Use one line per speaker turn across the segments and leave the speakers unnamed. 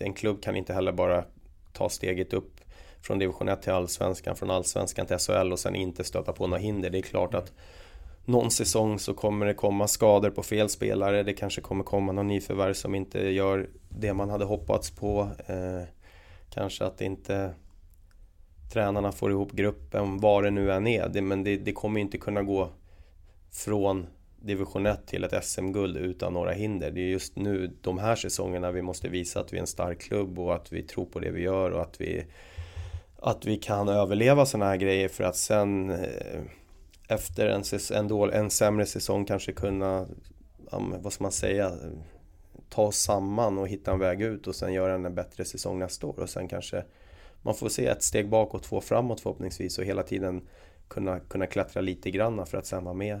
En klubb kan inte heller bara ta steget upp från division 1 till allsvenskan, från allsvenskan till SHL och sen inte stöta på några hinder. Det är klart att någon säsong så kommer det komma skador på fel spelare. Det kanske kommer komma någon nyförvärv som inte gör det man hade hoppats på. Eh, kanske att inte tränarna får ihop gruppen, vad det nu än är. Det, men det, det kommer inte kunna gå från division 1 till ett SM-guld utan några hinder. Det är just nu, de här säsongerna, vi måste visa att vi är en stark klubb och att vi tror på det vi gör och att vi, att vi kan överleva sådana här grejer för att sen eh, efter en, en, dål, en sämre säsong kanske kunna, vad ska man säga, ta oss samman och hitta en väg ut och sen göra en bättre säsong nästa år och sen kanske man får se ett steg bakåt, två framåt förhoppningsvis och hela tiden kunna, kunna klättra lite granna för att sen vara med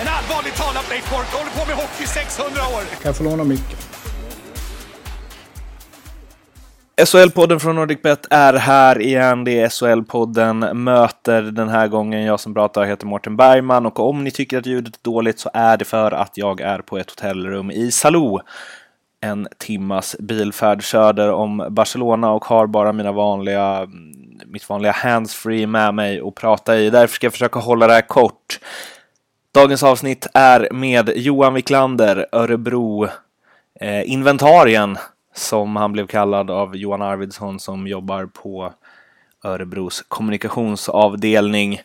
Men allvarligt talat Leif Boork, håller på med hockey i 600 år!
Kan jag få låna micken?
SHL-podden från NordicBet är här igen. Det är SHL-podden möter den här gången. Jag som pratar heter Mårten Bergman och om ni tycker att ljudet är dåligt så är det för att jag är på ett hotellrum i Salou. En timmas bilfärd söder om Barcelona och har bara mina vanliga, mitt vanliga handsfree med mig och prata i. Därför ska jag försöka hålla det här kort. Dagens avsnitt är med Johan Wiklander, Örebro, eh, inventarien som han blev kallad av Johan Arvidsson som jobbar på Örebros kommunikationsavdelning.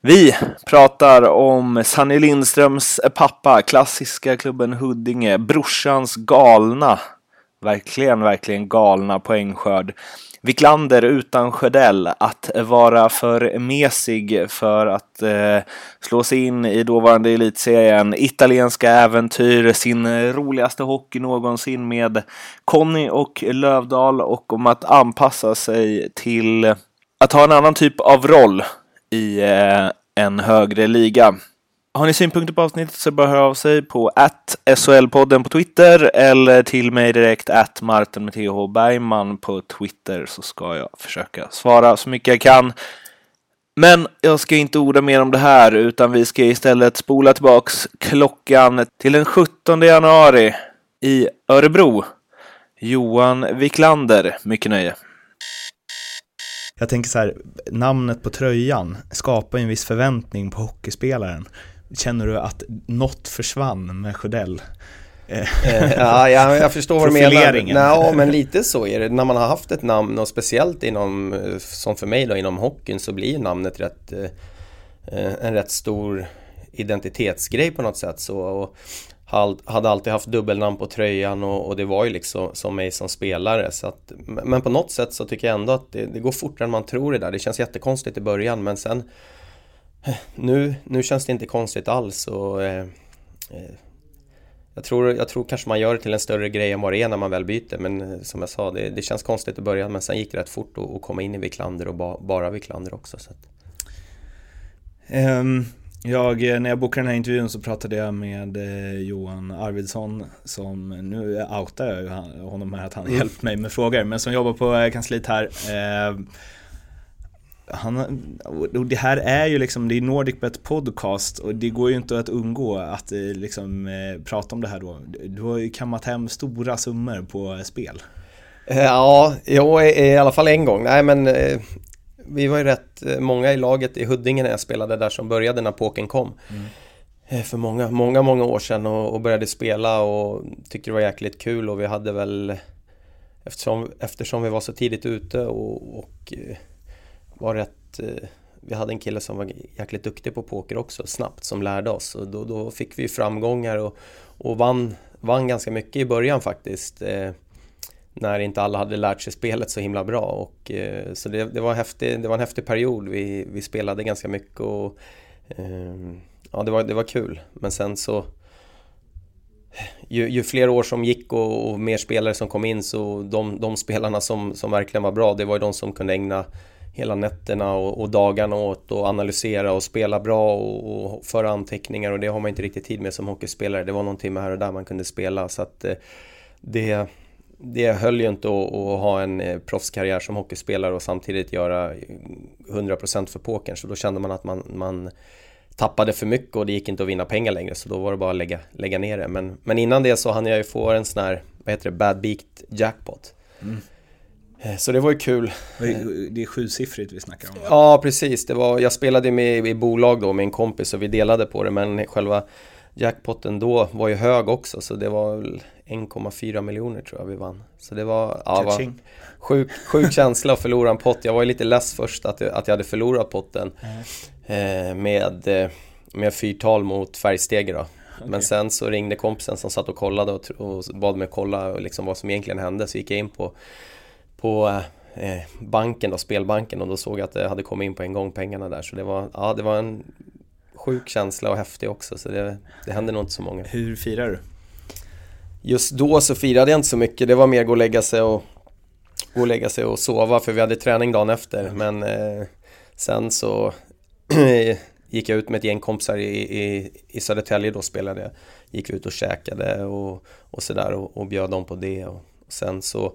Vi pratar om Sanny Lindströms pappa, klassiska klubben Huddinge, brorsans galna, verkligen, verkligen galna poängskörd. Wiklander utan Sjödell, att vara för mesig för att eh, slå sig in i dåvarande elitserien, italienska äventyr, sin roligaste hockey någonsin med Conny och Lövdal och om att anpassa sig till att ha en annan typ av roll i eh, en högre liga. Har ni synpunkter på avsnittet så bara hör av sig på att SHL-podden på Twitter eller till mig direkt att Martin med TH Bergman på Twitter så ska jag försöka svara så mycket jag kan. Men jag ska inte orda mer om det här utan vi ska istället spola tillbaks klockan till den 17 januari i Örebro. Johan Wiklander, mycket nöje.
Jag tänker så här, namnet på tröjan skapar ju en viss förväntning på hockeyspelaren. Känner du att något försvann med Sjödell?
Eh, ja, ja, jag förstår vad du menar. Ja, men lite så är det. När man har haft ett namn och speciellt inom, eh, som för mig då, inom hockeyn så blir namnet rätt, eh, en rätt stor identitetsgrej på något sätt. Så, och hade alltid haft dubbelnamn på tröjan och, och, det var ju liksom som mig som spelare. Så att, men på något sätt så tycker jag ändå att det, det går fortare än man tror det där. Det känns jättekonstigt i början men sen nu, nu känns det inte konstigt alls och eh, eh, jag, tror, jag tror kanske man gör det till en större grej än vad det är när man väl byter men eh, som jag sa, det, det känns konstigt i början men sen gick det rätt fort att, komma in i Wiklander och ba, bara Wiklander också. Så.
Um, jag, eh, när jag bokade den här intervjun så pratade jag med Johan Arvidsson som, nu outar jag honom här att han mm. hjälpt mig med frågor, men som jobbar på kansliet här. Eh, han, och det här är ju liksom, det är NordicBet podcast och det går ju inte att undgå att eh, liksom eh, prata om det här då. Du har ju kammat hem stora summor på spel.
Ja, jo, i alla fall en gång. Nej men eh, vi var ju rätt många i laget i Huddinge när jag spelade där som började när påken kom. Mm. För många, många, många år sedan och, och, började spela och tyckte det var jäkligt kul och vi hade väl eftersom, eftersom vi var så tidigt ute och, och var rätt eh, vi hade en kille som var jäkligt duktig på poker också, snabbt, som lärde oss. Och då, då fick vi framgångar och, och vann, vann ganska mycket i början faktiskt. Eh, när inte alla hade lärt sig spelet så himla bra. Och, eh, så det, det, var häftig, det var en häftig period. Vi, vi spelade ganska mycket och eh, ja, det var, det var kul. Men sen så ju, ju fler år som gick och, och, mer spelare som kom in så de, de spelarna som, som verkligen var bra det var ju de som kunde ägna hela nätterna och, och dagarna åt och analysera och spela bra och, och föra anteckningar och det har man inte riktigt tid med som hockeyspelare. Det var någon timme här och där man kunde spela så att eh, det, det höll ju inte att, att ha en eh, proffskarriär som hockeyspelare och samtidigt göra 100% för pokern så då kände man att man, man tappade för mycket och det gick inte att vinna pengar längre så då var det bara att lägga, lägga ner det. Men, men innan det så hann jag ju få en sån här, vad heter det, bad beaked jackpot. Mm. Eh, så det var ju kul.
Det är sjusiffrigt vi snackar om.
Ja, precis. Det var, jag spelade med i bolag då med en kompis och vi delade på det men själva jackpotten då var ju hög också så det var väl 1,4 miljoner tror jag vi vann. Så det var, ja, var sjuk, sjuk känsla att förlora en pott. Jag var ju lite less först att, att jag hade förlorat potten mm. eh, med, eh, med fyrtal mot Färgstege då. Okay. Men sen så ringde kompisen som satt och kollade och, och bad mig kolla liksom vad som egentligen hände. Så gick jag in på, på eh, banken då, spelbanken och då såg jag att det hade kommit in på en gång pengarna där. Så det var, ja, det var en sjuk känsla och häftig också. Så det, det hände nog inte så många.
Hur firar du?
Just då så firade jag inte så mycket. Det var mer gå och lägga sig och, gå och, lägga sig och sova för vi hade träning dagen efter. Men eh, sen så gick jag ut med ett gäng kompisar i, i, i Södertälje då spelade jag. Gick ut och käkade och, och sådär och, och bjöd dem på det. Och, och sen så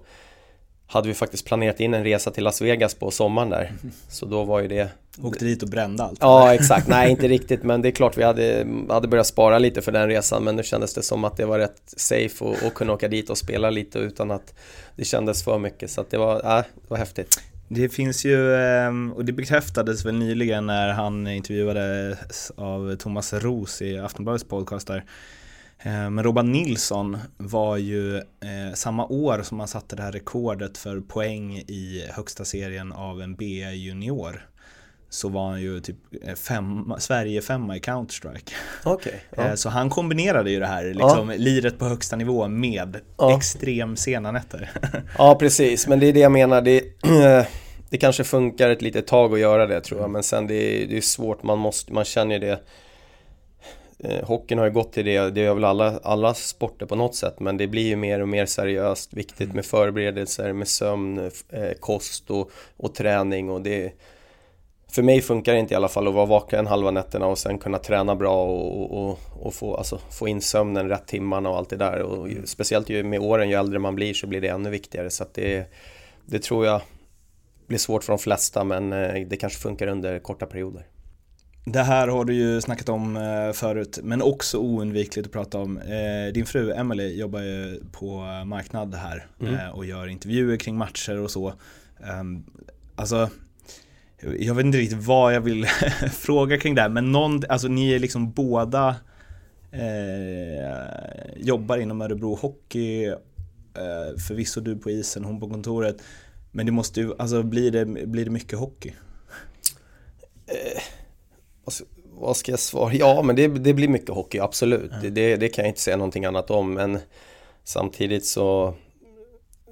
hade vi faktiskt planerat in en resa till Las Vegas på sommaren där. Så då var ju det...
Åkte dit och brände allt?
Ja, exakt. Nej, inte riktigt. Men det är klart vi hade, hade börjat spara lite för den resan. Men nu kändes det som att det var rätt safe att, att kunna åka dit och spela lite utan att det kändes för mycket. Så det var, äh, det var häftigt.
Det finns ju, ehm, och det bekräftades väl nyligen när han intervjuades av Thomas Ros i Aftonbladets podcast där men Robban Nilsson var ju eh, samma år som han satte det här rekordet för poäng i högsta serien av en B-junior så var han ju typ eh, fem, Sverige femma i Counter-Strike.
Okay, ja.
Eh, så han kombinerade ju det här, liksom, ja. liret på högsta nivå med ja. extrem sena nätter.
ja, precis, men det är det jag menar. Det, det kanske funkar ett litet tag att göra det tror jag, men sen det är, det är svårt, man, måste, man känner ju det eh, hockeyn har ju gått till det, det gör väl alla, alla sporter på något sätt, men det blir ju mer och mer seriöst, viktigt mm. med förberedelser, med sömn, eh, kost och, och träning och det för mig funkar det inte i alla fall att vara vaken halva nätterna och sen kunna träna bra och, och, och få, alltså, få in sömnen rätt timmarna och allt det där. Och ju, speciellt ju med åren, ju äldre man blir så blir det ännu viktigare. Så det, det tror jag blir svårt för de flesta men eh, det kanske funkar under korta perioder.
Det här har du ju snackat om eh, förut, men också oundvikligt att prata om. Eh, din fru Emily jobbar ju på marknad här mm. Eh, och gör intervjuer kring matcher och så. Ehm, alltså, jag vet inte riktigt vad jag vill fråga kring det här, men någon, alltså ni är liksom båda eh, jobbar inom Örebro Hockey, eh, förvisso du på isen, hon på kontoret. Men det måste ju, alltså blir det, blir det mycket hockey?
Eh vad ska jag svara? Ja, men det, det blir mycket hockey, absolut. Mm. Det, det, kan jag inte säga någonting annat om. Men samtidigt så,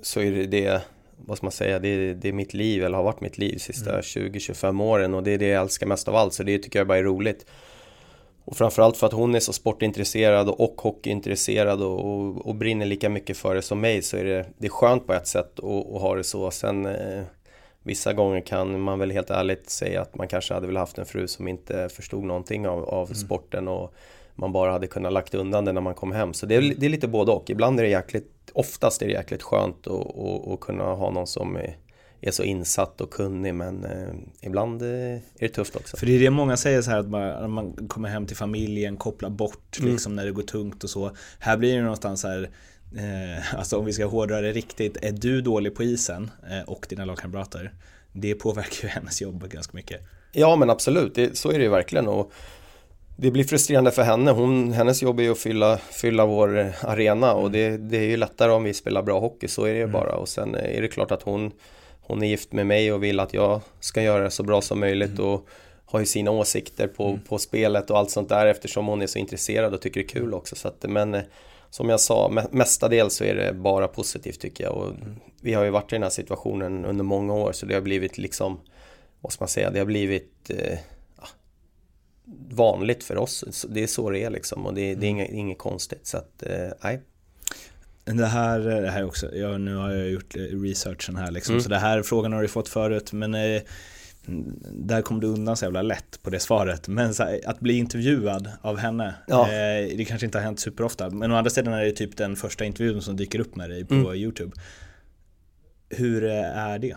så är det det, vad ska man säga, det, det är mitt liv, eller har varit mitt liv de sista mm. 20-25 åren. Och det är det jag älskar mest av allt, så det tycker jag bara är roligt. Och framförallt för att hon är så sportintresserad och hockeyintresserad och, och, och brinner lika mycket för det som mig så är det, det är skönt på ett sätt att ha det så. Sen eh, Vissa gånger kan man väl helt ärligt säga att man kanske hade velat haft en fru som inte förstod någonting av, av mm. sporten och man bara hade kunnat lagt undan det när man kom hem. Så det är, det är lite både och. Ibland är det jäkligt, oftast är det jäkligt skönt att kunna ha någon som är, är så insatt och kunnig men eh, ibland eh, är det tufft också.
För det är det många säger så här att man, man kommer hem till familjen, kopplar bort mm. liksom när det går tungt och så. Här blir det någonstans så här eh, alltså om vi ska hårdra det riktigt, är du dålig på isen eh, och dina lagkamrater, det påverkar ju hennes jobb ganska mycket.
Ja men absolut, det, så är det ju verkligen. Och det blir frustrerande för henne. Hon, hennes jobb är ju att fylla, fylla vår arena och det, det är ju lättare om vi spelar bra hockey, så är det ju mm. bara. Och sen är det klart att hon, hon är gift med mig och vill att jag ska göra det så bra som möjligt. Mm. Och har ju sina åsikter på, mm. på spelet och allt sånt där eftersom hon är så intresserad och tycker det är kul också. Så att, men eh, som jag sa, mestadels så är det bara positivt tycker jag. Och mm. Vi har ju varit i den här situationen under många år så det har blivit liksom, vad ska man säga, det har blivit eh, vanligt för oss. Det är så det är liksom och det, det är inget, inget konstigt. Så att, eh, nej.
Det här, det här också, ja, nu har jag gjort researchen här liksom,
Mm.
så det här frågan har du fått förut, men eh, där kom du undan så jävla lätt på det svaret. Men här, att bli intervjuad av henne,
Ja.
eh, det kanske inte har hänt superofta, men å andra sidan är det typ den första intervjun som dyker upp med dig på
Mm.
YouTube. Hur eh, är det?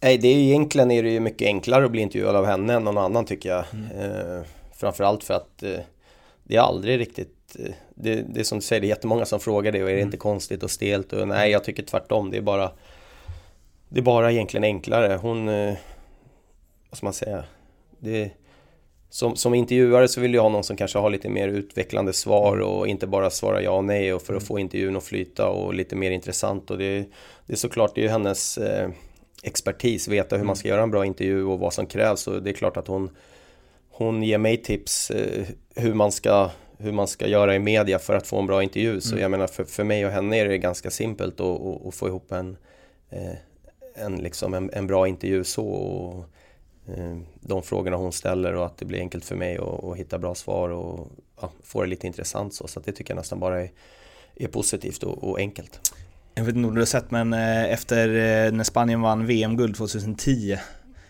Nej, det är ju, egentligen är det ju mycket enklare att bli intervjuad av henne än någon annan tycker jag. Eh, framförallt för att eh, det är aldrig riktigt eh, det, det är som du säger, det är jättemånga som frågar det och är det inte konstigt och stelt? Och nej, jag tycker tvärtom. Det är bara Det är bara egentligen enklare. Hon eh, Vad ska man säga? Det, som, som intervjuare så vill jag ha någon som kanske har lite mer utvecklande svar och inte bara svara ja och nej och för att få intervjun att flyta och lite mer intressant och det, det är såklart, det är ju hennes eh, expertis, veta hur man ska göra en bra intervju och vad som krävs och det är klart att hon hon ger mig tips eh, hur, man ska, hur man ska göra i media för att få en bra intervju. Så jag menar för, för mig och henne är det ganska simpelt att, att, att få ihop en, eh, en, liksom en, en bra intervju så. Och, eh, de frågorna hon ställer och att det blir enkelt för mig att, hitta bra svar och ja, få det lite intressant så. Så det tycker jag nästan bara är, är positivt och, och enkelt.
Jag vet inte om du har sett men eh, efter eh, när Spanien vann VM-guld 2010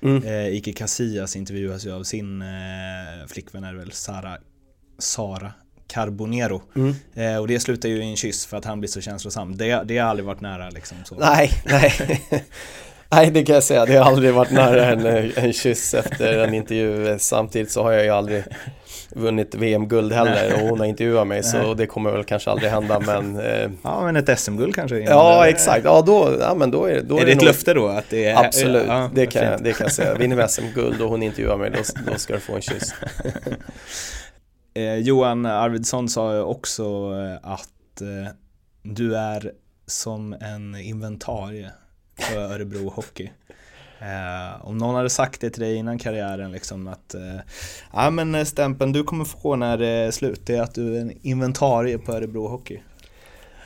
Mm.
eh, Ike Casillas intervjuas ju av sin eh, flickvän är väl, Sara, Sara Carbonero.
Mm.
Eh, och det slutar ju i en kyss för att han blir så känslosam. Det, det har aldrig varit nära liksom. Så.
Nej, nej. nej, det kan jag säga. Det har aldrig varit nära en, en kyss efter en intervju. Samtidigt så har jag ju aldrig vunnit VM-guld heller och hon har intervjuat mig så det kommer väl kanske aldrig hända men eh,
Ja men ett SM-guld kanske?
Ja exakt, ja då, ja, men då är, då
Är
är
det ett
nog-
löfte då? Att det är,
Absolut,
Ja,
det, kan, jag- det kan jag säga. Vinner vi SM-guld och hon intervjuar mig då, då ska du få en kyss.
Eh, Johan Arvidsson sa ju också eh, att eh, du är som en inventarie för Örebro Hockey. Eh, om någon hade sagt det till dig innan karriären liksom att eh, ja men eh, stämpeln du kommer få när det är slut det är att du är en inventarie på Örebro Hockey.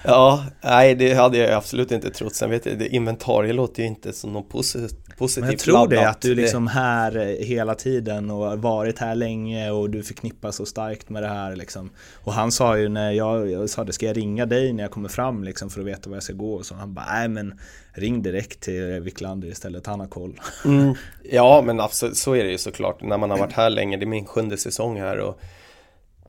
Ja, nej det hade jag absolut inte trott. Sen vet jag, det, inventarie låter ju inte som något posit- positivt
Men jag tror det att du liksom här eh, hela tiden och varit här länge och du förknippas så starkt med det här liksom. Och han sa ju när jag, jag sa det, ska jag ringa dig när jag kommer fram liksom för att veta var jag ska gå och så. Han bara, nej men ring direkt till Wiklander istället, han har koll.
Mm. Ja, men absolut, så är det ju såklart. När man har varit här länge, det är min sjunde säsong här och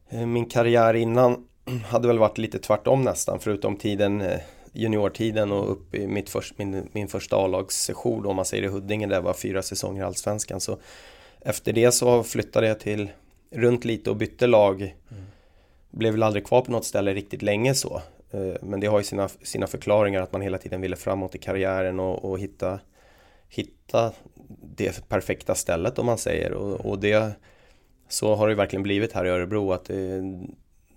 eh, min karriär innan hade väl varit lite tvärtom nästan, förutom tiden eh, juniortiden och upp i mitt först, min, min första A-lagssession om man säger i Huddinge, där var fyra säsonger i Allsvenskan. Så efter det så flyttade jag till runt lite och bytte lag. Blev väl aldrig kvar på något ställe riktigt länge så. Eh, Men det har ju sina, sina förklaringar att man hela tiden ville framåt i karriären och, och hitta, hitta det perfekta stället om man säger. Och, och det, så har det verkligen blivit här i Örebro att det,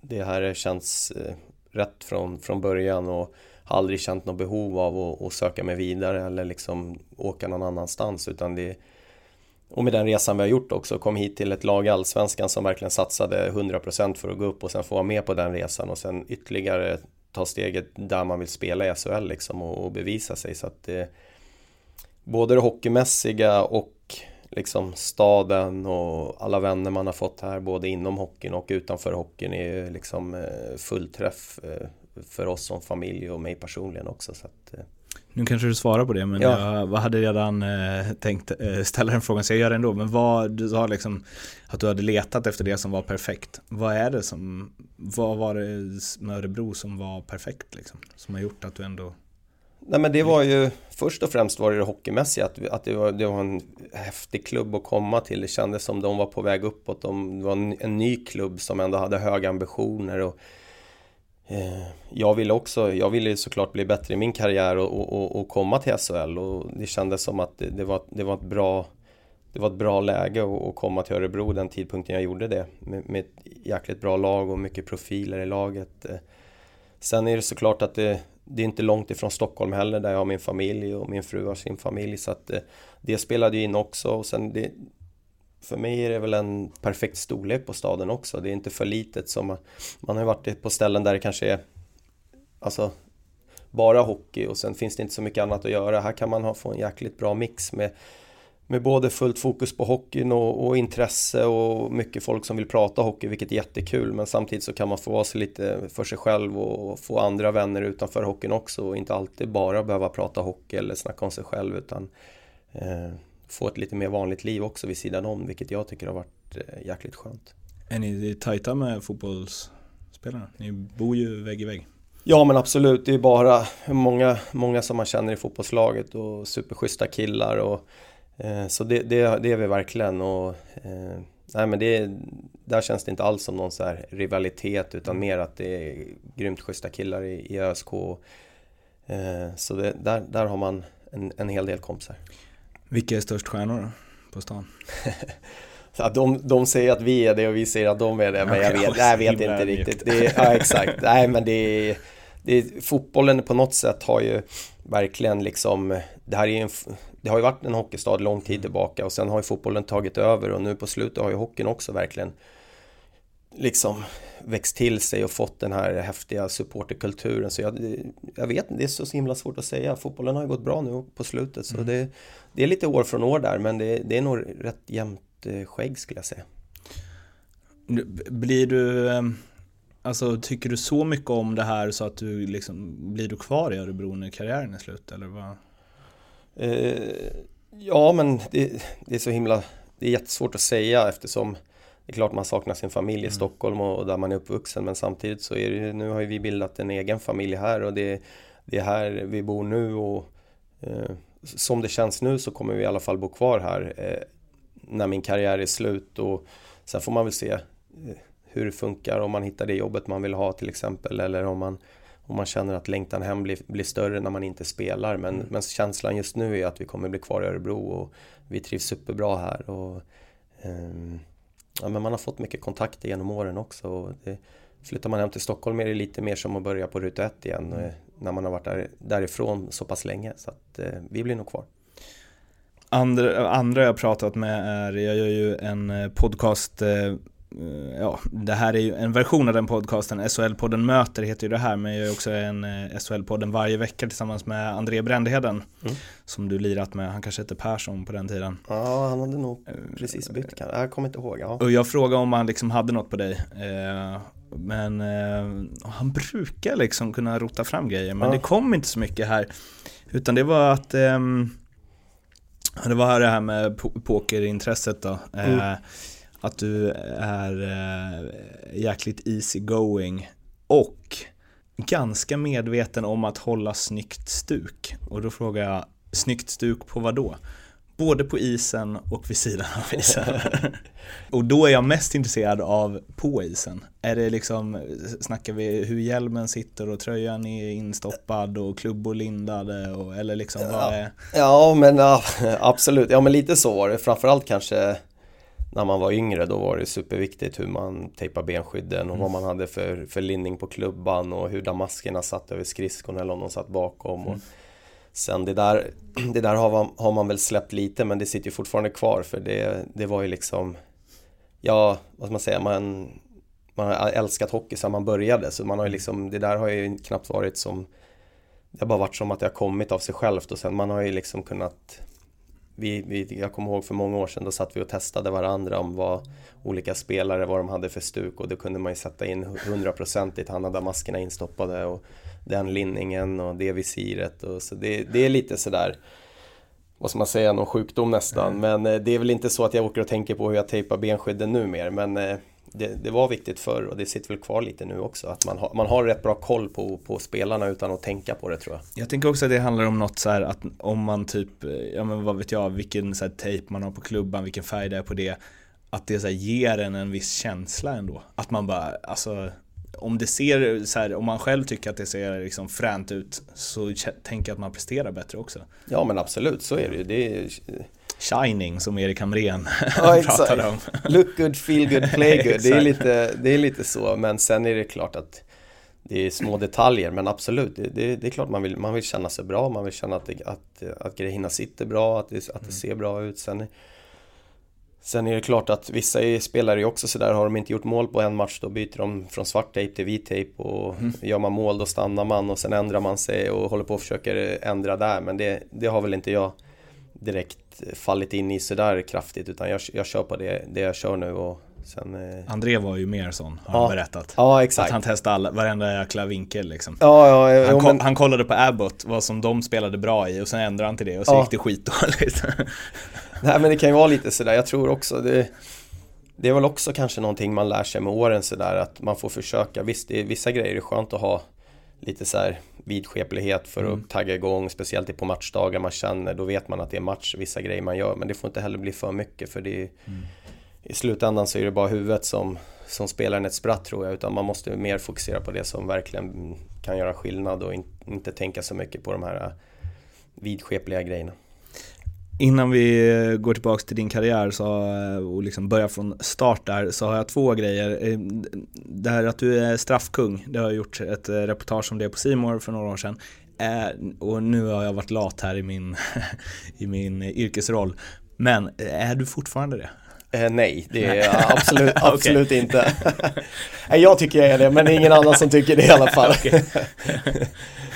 det här känns eh, rätt från, från början och har aldrig känt något behov av att, att söka mig vidare eller liksom åka någon annanstans utan det och med den resan vi har gjort också, kom hit till ett lag i Allsvenskan som verkligen satsade 100% för att gå upp och sen få vara med på den resan och sen ytterligare ta steget där man vill spela i SHL liksom och, och bevisa sig. Så att det både det hockeymässiga och liksom staden och alla vänner man har fått här både inom hockeyn och utanför hockeyn är ju liksom eh, fullträff eh, för oss som familj och mig personligen också så att, eh,
Nu kanske du svarar på det men
Ja.
jag hade redan eh, tänkt eh, ställa den frågan så jag gör det ändå. Men vad, du sa liksom att du hade letat efter det som var perfekt. Vad är det som, vad var det med Örebro som var perfekt liksom? Som har gjort att du ändå
Nej men det var ju först och främst var det det hockeymässiga att, att det, var, det var en häftig klubb att komma till. Det kändes som de var på väg uppåt. De, det var en, en ny klubb som ändå hade höga ambitioner. Och, eh, jag ville också, jag ville ju såklart bli bättre i min karriär och, och, och, och komma till SHL och det kändes som att det, det, var, det var ett bra det var ett bra läge att, att komma till Örebro den tidpunkten jag gjorde det med, med ett jäkligt bra lag och mycket profiler i laget. Eh, Sen är det såklart att det, det är inte långt ifrån Stockholm heller där jag har min familj och min fru har sin familj så att eh, det spelade ju in också och sen det, för mig är det väl en perfekt storlek på staden också. Det är inte för litet som man, man har ju varit på ställen där det kanske är alltså bara hockey och sen finns det inte så mycket annat att göra. Här kan man ha, få en jäkligt bra mix med med både fullt fokus på hockeyn och, och, intresse och mycket folk som vill prata hockey, vilket är jättekul. Men samtidigt så kan man få vara sig lite för sig själv och få andra vänner utanför hockeyn också och inte alltid bara behöva prata hockey eller snacka om sig själv utan eh, få ett lite mer vanligt liv också vid sidan om, vilket jag tycker har varit eh, jäkligt skönt.
Är ni tajta med fotbollsspelarna? Ni bor ju vägg i vägg.
Ja men absolut, det är bara många, många som man känner i fotbollslaget och superschyssta killar och så det, det, det, är vi verkligen och eh, nej men det, där känns det inte alls som någon så här rivalitet utan mer att det är grymt schyssta killar i, i ÖSK. Eh, så det, där, där har man en, en hel del kompisar.
Vilka är störst stjärnor då, på stan?
Så de, de säger att vi är det och vi säger att de är det, men jag vet, jag vet inte riktigt. Det ja, exakt. Nej, men det det fotbollen på något sätt har ju verkligen liksom, det här är en, det har ju varit en hockeystad lång tid tillbaka och sen har ju fotbollen tagit över och nu på slutet har ju hockeyn också verkligen liksom växt till sig och fått den här häftiga supporterkulturen. Så jag, jag vet det är så himla svårt att säga. Fotbollen har ju gått bra nu på slutet så mm. det, det, är lite år från år där men det, det är nog rätt jämnt eh, skägg skulle jag säga.
Blir du, ehm, alltså tycker du så mycket om det här så att du liksom, blir du kvar i Örebro när karriären är slut eller vad?
Eh, ja, men det, det, är så himla, det är jättesvårt att säga eftersom det är klart man saknar sin familj i mm. Stockholm och där man är uppvuxen men samtidigt så är det nu har ju vi bildat en egen familj här och det, det är här vi bor nu och eh, som det känns nu så kommer vi i alla fall bo kvar här eh, när min karriär är slut och sen får man väl se eh, hur det funkar om man hittar det jobbet man vill ha till exempel eller om man och man känner att längtan hem blir, blir större när man inte spelar. Men, mm. men känslan just nu är att vi kommer bli kvar i Örebro och vi trivs superbra här. Och, um, ja, men man har fått mycket kontakter genom åren också. Och det, flyttar man hem till Stockholm är det lite mer som att börja på ruta ett igen. Mm. När man har varit där, därifrån så pass länge. Så att eh, vi blir nog kvar.
Andra, andra jag pratat med är, jag gör ju en eh, podcast eh, Eh, ja, det här är ju en version av den podcasten, SHL-podden Möter heter ju det här, men jag gör också en eh, SHL-podden varje vecka tillsammans med André Brändheden, mm. som du lirat med, han kanske hette Persson på den tiden.
Ja, han hade nog precis bytt, jag kommer inte ihåg. Ja.
Och jag frågade om han liksom hade något på dig, eh, men han brukar liksom kunna rota fram grejer, men ja. det kom inte så mycket här, utan det var att ehm, det var det här med pokerintresset då. Mm att du är äh, jäkligt easy going och ganska medveten om att hålla snyggt stuk. Och då frågar jag, snyggt stuk på vad då? Både på isen och vid sidan av isen. och då är jag mest intresserad av på isen. Är det liksom, snackar vi hur hjälmen sitter och tröjan är instoppad och klubbor lindade och, eller liksom vad är...
Ja men ja, absolut, ja men lite så var det. Framförallt kanske när man var yngre då var det superviktigt hur man tejpade benskydden och mm. vad man hade för, för linning på klubban och hur damaskerna satt över skridskon eller om de satt bakom. Mm. Och sen det där, det där har, man, har man väl släppt lite men det sitter ju fortfarande kvar för det, det var ju liksom Ja, vad ska man säga, man, man har älskat hockey sedan man började så man har ju liksom, det där har ju knappt varit som Det har bara varit som att det har kommit av sig självt och sen man har ju liksom kunnat vi, vi, jag kommer ihåg för många år sedan, då satt vi och testade varandra om vad olika spelare, vad de hade för stuk och då kunde man ju sätta in hundraprocentigt, han hade maskerna instoppade och den linningen och det visiret och så det, det är lite sådär vad ska man säga, någon sjukdom nästan. Mm. Men eh, det är väl inte så att jag åker och tänker på hur jag tejpar benskydden nu mer. Men eh, det, det, var viktigt förr och det sitter väl kvar lite nu också. Att man, ha, man har rätt bra koll på, på spelarna utan att tänka på det tror jag.
Jag tänker också att det handlar om något så här att om man typ, ja men vad vet jag, vilken så här tejp man har på klubban, vilken färg det är på det. Att det så här ger en en viss känsla ändå. Att man bara, alltså om det ser så här, om man själv tycker att det ser liksom fränt ut så tänker jag att man presterar bättre också.
Ja men absolut, så är det ju. Det är
Shining som Erik Hamrén ja, pratade om.
Look good, feel good, play good. det, är lite, det är lite så, men sen är det klart att det är små detaljer, men absolut, det, det, det är klart man vill, man vill känna sig bra, man vill känna att, det, att, att grejerna sitter bra, att det, att det mm. ser bra ut. Sen, sen är det klart att vissa spelare är också sådär, har de inte gjort mål på en match då byter de från svart tejp till vit tejp och mm. gör man mål då stannar man och sen ändrar man sig och håller på och försöker ändra där, men det, det har väl inte jag direkt fallit in i sådär kraftigt utan jag, jag kör på det, det jag kör nu och sen... Eh...
André var ju mer sån, har
Ja.
han berättat.
Ja, exakt.
Att han testade alla, varenda jäkla vinkel liksom.
Ja, ja,
Han,
jo,
ko-
men,
han kollade på Abbott, vad som de spelade bra i och sen ändrade han till det och så
Ja.
gick det skitdåligt.
nej, men det kan ju vara lite sådär, jag tror också det Det är väl också kanske någonting man lär sig med åren sådär att man får försöka, visst det är, vissa grejer är skönt att ha lite så här vidskeplighet för att tagga igång, speciellt på matchdagar. Man känner, då vet man att det är match, vissa grejer man gör, men det får inte heller bli för mycket för det är, i slutändan så är det bara huvudet som, som spelar en ett spratt tror jag, utan man måste mer fokusera på det som verkligen kan göra skillnad och in, inte tänka så mycket på de här äh, vidskepliga grejerna.
Innan vi går tillbaka till din karriär så, och liksom börjar från start där så har jag två grejer. Eh, det här att du är straffkung, det har jag gjort ett eh, reportage om det på Simor för några år sedan. Eh, och nu har jag varit lat här i min, i min yrkesroll. Men är du fortfarande det?
Eh, nej, det är jag absolut, absolut inte. nej, jag tycker jag är det, men det är ingen annan som tycker det i alla fall.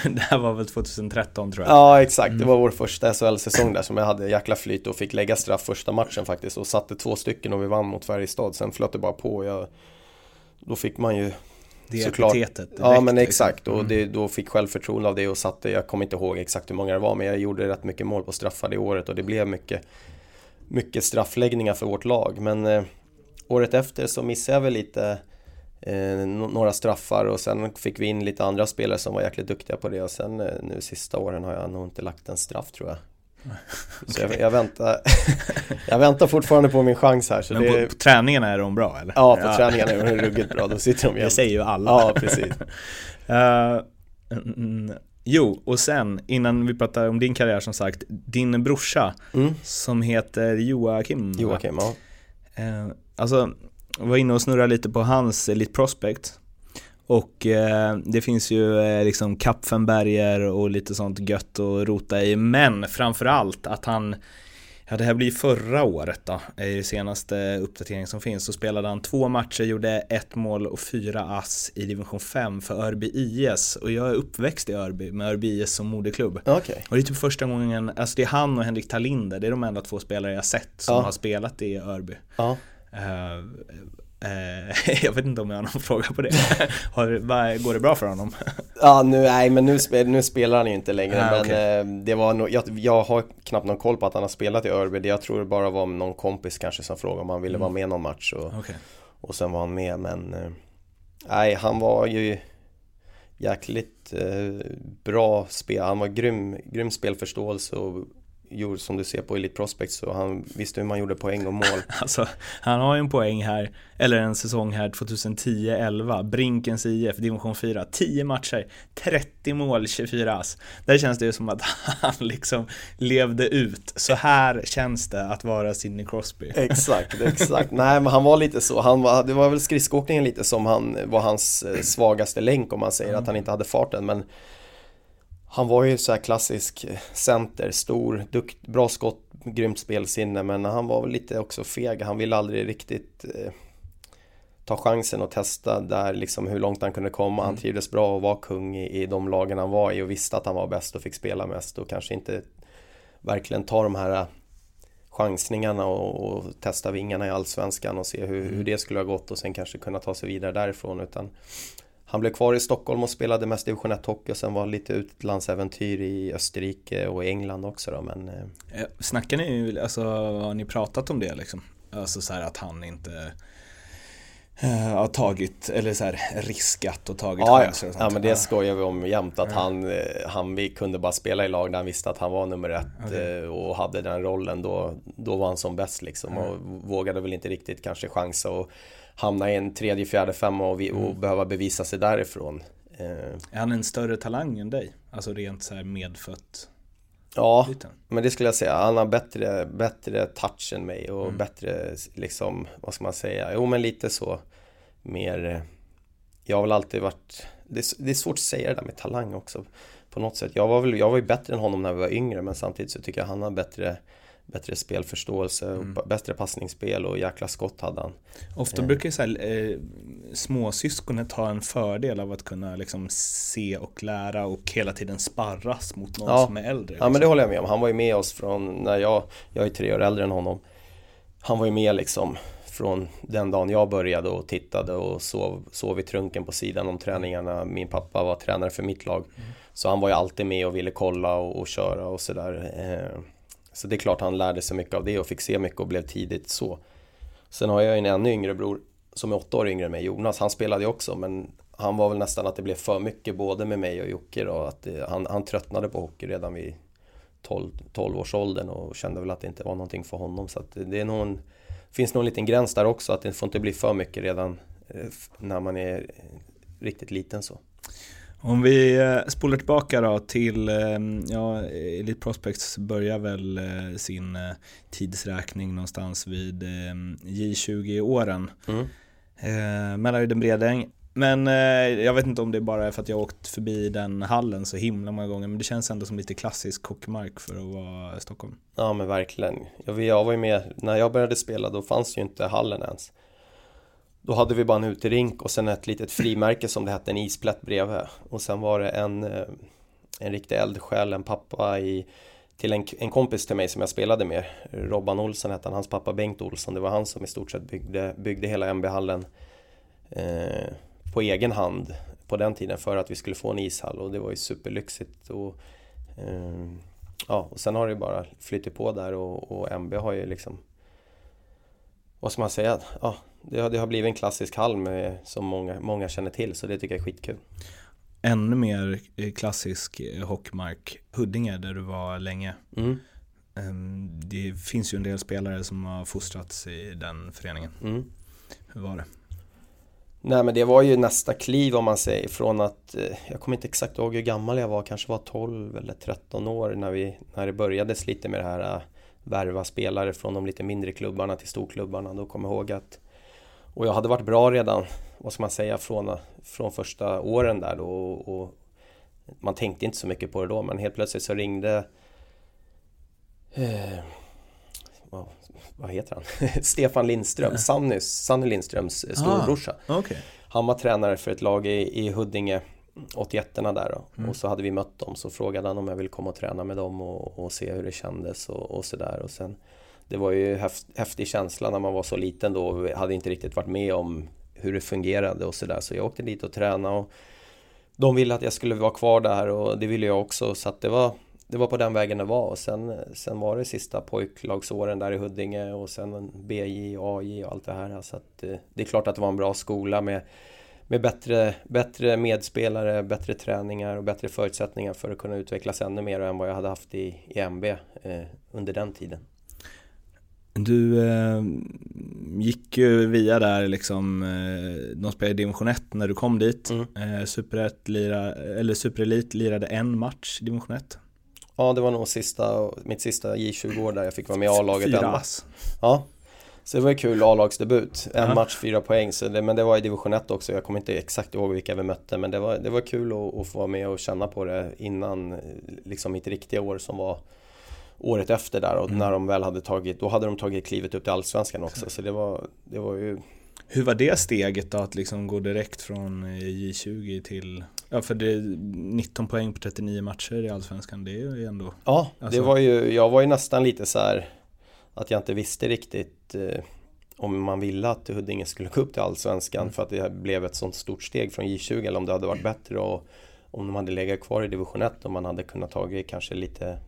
det här var väl 2013 tror jag.
Ja, exakt. Det var vår första SHL-säsong där som jag hade jäkla flyt och fick lägga straff första matchen faktiskt och satte två stycken och vi vann mot Färjestad. Sen flöt det bara på jag, då fick man ju
Det
såklart.
epitetet
Ja,
direkt,
men
liksom.
exakt. Och det, då fick självförtroende av det och satte, jag kommer inte ihåg exakt hur många det var, men jag gjorde rätt mycket mål på straffar det året och det blev mycket, mycket straffläggningar för vårt lag. Men eh, året efter så missade jag väl lite eh, några straffar och sen fick vi in lite andra spelare som var jäkligt duktiga på det och sen eh, nu sista åren har jag nog inte lagt en straff tror jag. Så jag, jag, väntar, jag väntar fortfarande på min chans här. Så
Men
det,
på, på träningarna är de bra eller?
ja, på träningarna är de ruggigt bra, då sitter de
Det
jämt.
säger ju alla.
Ja, precis.
Mm, jo, och sen innan vi pratar om din karriär som sagt, din brorsa
Mm.
som heter Joakim. va?
Joakim, ja.
Eh, alltså, var inne och snurrade lite på hans Elite Prospect. Och eh, det finns ju eh, liksom Kapfenberger och lite sånt gött att rota i. Men framförallt att han, ja det här blir förra året då, i senaste uppdateringen som finns, så spelade han två matcher, gjorde ett mål och fyra ass i division 5 för Örby IS. Och jag är uppväxt i Örby med Örby IS som moderklubb.
Okej.
Och det är typ första gången, alltså det är han och Henrik Talinder, det är de enda två spelare jag sett som
Ja.
har spelat i Örby.
Ja.
Eh, jag vet inte om jag har någon fråga på det. Går det bra för honom?
Ja, nu, nej, men nu, nu spelar han ju inte längre.
Ah,
men
okej.
eh, det var nog, jag, jag har knappt någon koll på att han har spelat i Örby. Jag tror det bara var någon kompis kanske som frågade om han ville vara med någon match. Och,
Okej.
och sen var han med, men eh, nej, han var ju jäkligt eh, bra spel. Han var grym, grym spelförståelse och gjorde som du ser på Elite Prospect så han visste hur man gjorde poäng och mål.
Alltså, han har ju en poäng här, eller en säsong här 2010-11, Brinkens IF, division 4, 10 matcher, 30 mål, 24 ass. Där känns det ju som att han liksom levde ut. Så här känns det att vara Sidney Crosby.
Exakt, exakt. Nej men han var lite så, han var, det var väl skridskoåkningen lite som han var hans eh, svagaste länk om man säger att han inte hade farten men han var ju så här klassisk eh, center, stor, dukt, bra skott, grymt spelsinne men han var väl lite också feg, han ville aldrig riktigt eh, ta chansen och testa där liksom hur långt han kunde komma. Han trivdes bra och var kung i, i de lagen han var i och visste att han var bäst och fick spela mest och kanske inte verkligen ta de här eh, chansningarna och, och testa vingarna i Allsvenskan och se hur, hur det skulle ha gått och sen kanske kunna ta sig vidare därifrån utan han blev kvar i Stockholm och spelade mest division 1 hockey och sen var lite utlandsäventyr i Österrike och England också då men eh,
Eh, Snackar ni, alltså har ni pratat om det liksom? Alltså så här att han inte eh, har tagit, eller så här riskat och tagit
Ja, ja.
chanser och sånt.
ja men det skojar vi om jämt att han, eh, han vi kunde bara spela i lag där han visste att han var nummer ett eh, och hade den rollen då, då var han som bäst liksom och vågade väl inte riktigt kanske chansa och hamna i en tredje, fjärde, femma och, vi, och behöva bevisa sig därifrån. Eh,
Är han en större talang än dig? Alltså rent så här medfött
Ja, men det skulle jag säga. Han har bättre, bättre touch än mig och bättre, liksom, vad ska man säga? Jo, men lite så mer... eh, Jag har väl alltid varit... Det är, det är svårt att säga det där med talang också. På något sätt. Jag var, väl, jag var ju bättre än honom när vi var yngre, men samtidigt så tycker jag han har bättre, bättre spelförståelse, och bättre passningsspel och jäkla skott hade han.
Ofta
Eh.
brukar ju så här, eh, småsyskonet ha en fördel av att kunna liksom se och lära och hela tiden sparras mot någon
Ja.
som är äldre.
Ja men det
liksom.
håller jag med om. Han var ju med oss från när jag, jag är tre år äldre än honom. Han var ju med liksom från den dagen jag började och tittade och sov, sov i trunken på sidan om träningarna. Min pappa var tränare för mitt lag. Så han var ju alltid med och ville kolla och, och köra och sådär. Eh, så det är klart han lärde sig mycket av det och fick se mycket och blev tidigt så. Sen har jag en ännu yngre bror som är åtta år yngre än mig, Jonas. Han spelade ju också men han var väl nästan att det blev för mycket både med mig och Jocke då. Att det, han, han tröttnade på hockey redan vid 12, 12 års åldern och kände väl att det inte var någonting för honom. Så att det, är nog en, finns nog en liten gräns där också att det får inte bli för mycket redan eh, när man är riktigt liten så.
Om vi eh, spolar tillbaka då till, eh, ja, Elite Prospects börjar väl eh, sin tidsräkning någonstans vid eh, J20-åren.
Mm.
Eh, Mellanhöjden Bredäng. Men eh, jag vet inte om det bara är för att jag åkt förbi den hallen så himla många gånger, men det känns ändå som lite klassisk hockeymark för att vara Stockholm.
Ja men verkligen. Jag, jag var ju med, när jag började spela då fanns ju inte hallen ens. Då hade vi bara en uterink och sen ett litet frimärke som det hette, en isplätt bredvid. Och sen var det en, eh, en riktig eldsjäl, en pappa i, till en, en kompis till mig som jag spelade med. Robban Olsson hette han, hans pappa Bengt Olsson. Det var han som i stort sett byggde, byggde hela MB-hallen eh, på egen hand på den tiden för att vi skulle få en ishall och det var ju superlyxigt. Och, eh, ja, och sen har det ju bara flyttat på där och, och MB har ju liksom vad ska man säga? Ja, det, har, det har blivit en klassisk hall med, som många, många känner till så det tycker jag är skitkul.
Ännu mer eh, klassisk eh, hockeymark, Huddinge där du var länge.
Mm,
Ehm, Det finns ju en del spelare som har fostrats i den föreningen.
mm.
Hur var det?
Nej men det var ju nästa kliv om man säger från att eh, Jag kommer inte exakt ihåg hur gammal jag var, kanske var 12 eller 13 år när, vi, när det började lite med det här Värva spelare från de lite mindre klubbarna till storklubbarna. Då kommer jag ihåg att Och jag hade varit bra redan, vad ska man säga, från, från första åren där då och, och Man tänkte inte så mycket på det då men helt plötsligt så ringde eh, vad, vad heter han? Stefan Lindström, Sannys, Sanny Lindströms eh, storbrorsa.
Okej.
Han var tränare för ett lag i, i Huddinge 81 där då. Och så hade vi mött dem så frågade han om jag ville komma och träna med dem och, och se hur det kändes och, och sådär. Och sen det var ju häftig känsla när man var så liten då och hade inte riktigt varit med om hur det fungerade och sådär. Så jag åkte dit och tränade och de ville att jag skulle vara kvar där och det ville jag också. Så att det var det var på den vägen det var och sen, sen var det sista pojklagsåren där i Huddinge och sen BJ, AJ och allt det här. Så att eh, det är klart att det var en bra skola med, med bättre, bättre medspelare, bättre träningar och bättre förutsättningar för att kunna utvecklas ännu mer än vad jag hade haft i, i MB eh, under den tiden.
Du eh, gick ju via där liksom, eh, de spelade i division 1 när du kom dit.
Mm.
Eh, Super 1 lira, eller Superelit lirade en match i division 1.
Ja, det var nog sista, mitt sista J20-år där jag fick vara med i A-laget.
Fyra ass.
Ja, så det var ju kul A-lagsdebut. En
Ja.
match, fyra poäng. Så det, men det var i division 1 också. Jag kommer inte exakt ihåg vilka vi mötte. Men det var, det var kul att, att få vara med och känna på det innan liksom mitt riktiga år som var året efter där. Och när de väl hade tagit, då hade de tagit klivet upp till Allsvenskan också. Så det var, det var ju
Hur var det steget då att liksom gå direkt från eh, J20 till, ja för det är 19 poäng på 39 matcher i Allsvenskan, det är ju ändå
Ja,
Alltså-
det var ju, jag var ju nästan lite så här att jag inte visste riktigt eh, om man ville att Huddinge skulle gå upp till Allsvenskan för att det blev ett sånt stort steg från J20 eller om det hade varit bättre och om de hade legat kvar i division 1 och man hade kunnat tagit kanske lite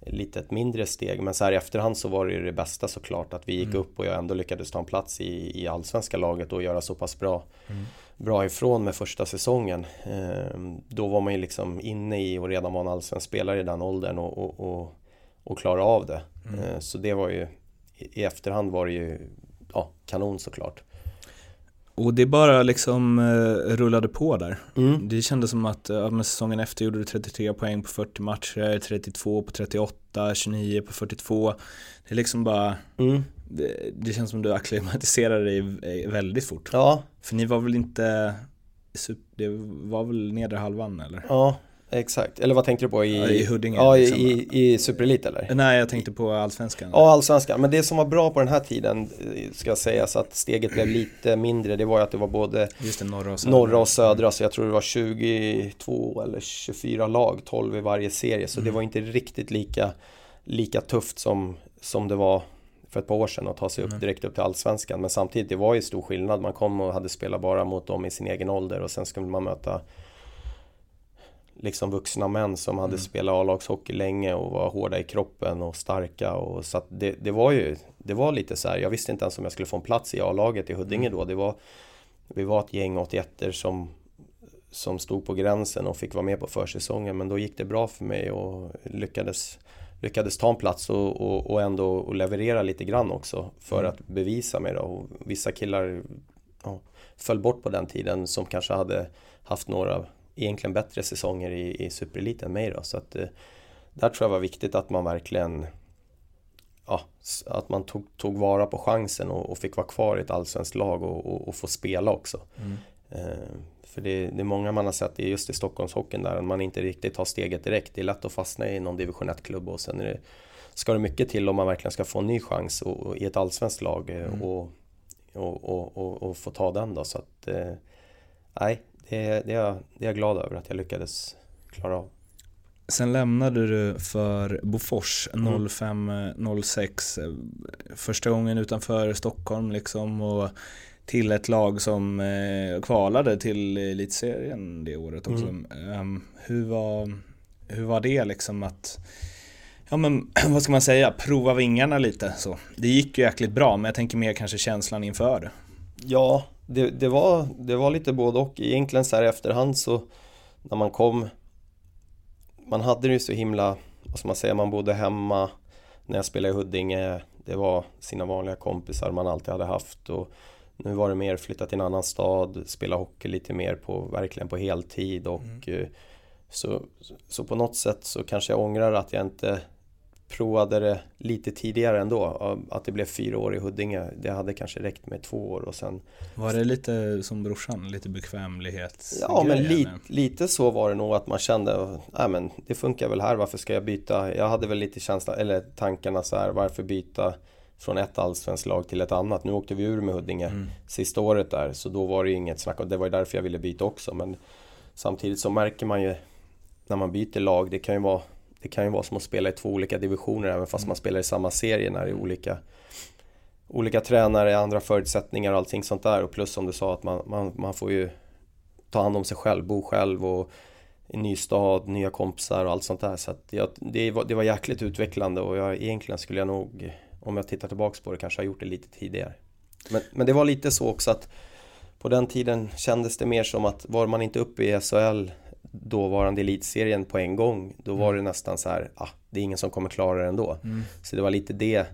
lite ett mindre steg men så här i efterhand så var det ju det bästa såklart att vi gick upp och jag ändå lyckades ta en plats i, i allsvenska laget och göra så pass bra bra ifrån med första säsongen. Ehm, Då var man ju liksom inne i och redan var en allsvensk spelare i den åldern och, och, och, och klara av det. Ehm, Så det var ju i i efterhand var det ju ja, kanon såklart.
Och det bara liksom eh, rullade på där.
Mm.
Det kändes som att ja, men säsongen efter gjorde du 33 poäng på 40 matcher, 32 på 38, 29 på 42. Det är liksom bara,
Mm.
det, det känns som du acklimatiserade dig eh, väldigt fort.
Ja,
För ni var väl inte, det var väl nedre halvan eller?
ja, Exakt, eller vad tänkte du på i,
Ja, i Huddinge,
Ja, i,
liksom.
i, i Superelit eller?
Nej, jag tänkte på allsvenskan.
Ja, allsvenskan. Men det som var bra på den här tiden, eh, ska sägas att steget blev lite mindre, det var ju att det var både
det, norra och södra.
norra och södra, så jag tror det var 22 eller 24 lag, 12 i varje serie, så det var inte riktigt lika, lika tufft som, som det var för ett par år sedan att ta sig upp direkt upp till Allsvenskan. Men samtidigt, det var ju stor skillnad. Man kom och hade spelat bara mot dem i sin egen ålder och sen skulle man möta liksom vuxna män som hade spelat A-lagshockey länge och var hårda i kroppen och starka. Och, så det, det var ju, det var lite så här, jag visste inte ens om jag skulle få en plats i A-laget i Huddinge då. Det var, vi var ett gäng 81 som, som stod på gränsen och fick vara med på försäsongen. Men då gick det bra för mig och lyckades, lyckades ta en plats och, och, och ändå och leverera lite grann också för att bevisa mig då. Och vissa killar ja, föll bort på den tiden som kanske hade haft några egentligen bättre säsonger i, i superelit än mig då. Så att eh, där tror jag var viktigt att man verkligen ja, att man tog, tog vara på chansen och, och fick vara kvar i ett allsvenskt lag och, och, och få spela också. Eh, för det, det är många man har sett, just i Stockholmshockeyn där man inte riktigt tar steget direkt. Det är lätt att fastna i någon division 1-klubb och sen är det, ska det mycket till om man verkligen ska få en ny chans och, i ett allsvenskt lag eh, och, och, och, och, och få ta den då. Så att, eh, nej, det, det, är, jag- det är jag glad över att jag lyckades klara av.
Sen lämnade du för Bofors
Mm.
05-06. Första gången utanför Stockholm liksom och till ett lag som eh, kvalade till elitserien det året också.
Mm.
Ehm, hur, var, hur var det liksom att Ja men vad ska man säga, prova vingarna lite så. Det gick ju jäkligt bra men jag tänker mer kanske känslan inför.
Ja, det, det, var, det var lite både och. Egentligen så här i efterhand så när man kom Man hade det ju så himla, vad ska man säga, man bodde hemma när jag spelade i Huddinge. Det var sina vanliga kompisar man alltid hade haft och nu var det mer flytta till en annan stad, spela hockey lite mer på, verkligen på heltid och eh, så, så på något sätt så kanske jag ångrar att jag inte provade det lite tidigare ändå. Att det blev fyra år i Huddinge. Det hade kanske räckt med två år och sen
Var det lite som brorsan, lite bekvämlighets
Ja men li, lite så var det nog att man kände Nej men det funkar väl här, varför ska jag byta? Jag hade väl lite känsla, eller tankarna så här, varför byta från ett allsvenskt lag till ett annat? Nu åkte vi ur med Huddinge sista året där så då var det ju inget snack och det var ju därför jag ville byta också men Samtidigt så märker man ju när man byter lag, det kan ju vara det kan ju vara som att spela i två olika divisioner även fast man spelar i samma serie när det är olika olika tränare, andra förutsättningar och allting sånt där och plus som du sa att man, man, man får ju ta hand om sig själv, bo själv och i ny stad, nya kompisar och allt sånt där. Så att jag, det, var, det var jäkligt utvecklande och jag, egentligen skulle jag nog, om jag tittar tillbaks på det, kanske ha gjort det lite tidigare. Men, men det var lite så också att på den tiden kändes det mer som att var man inte uppe i SHL dåvarande elitserien på en gång då var det nästan så här, ah, det är ingen som kommer klara det ändå. Så det var lite det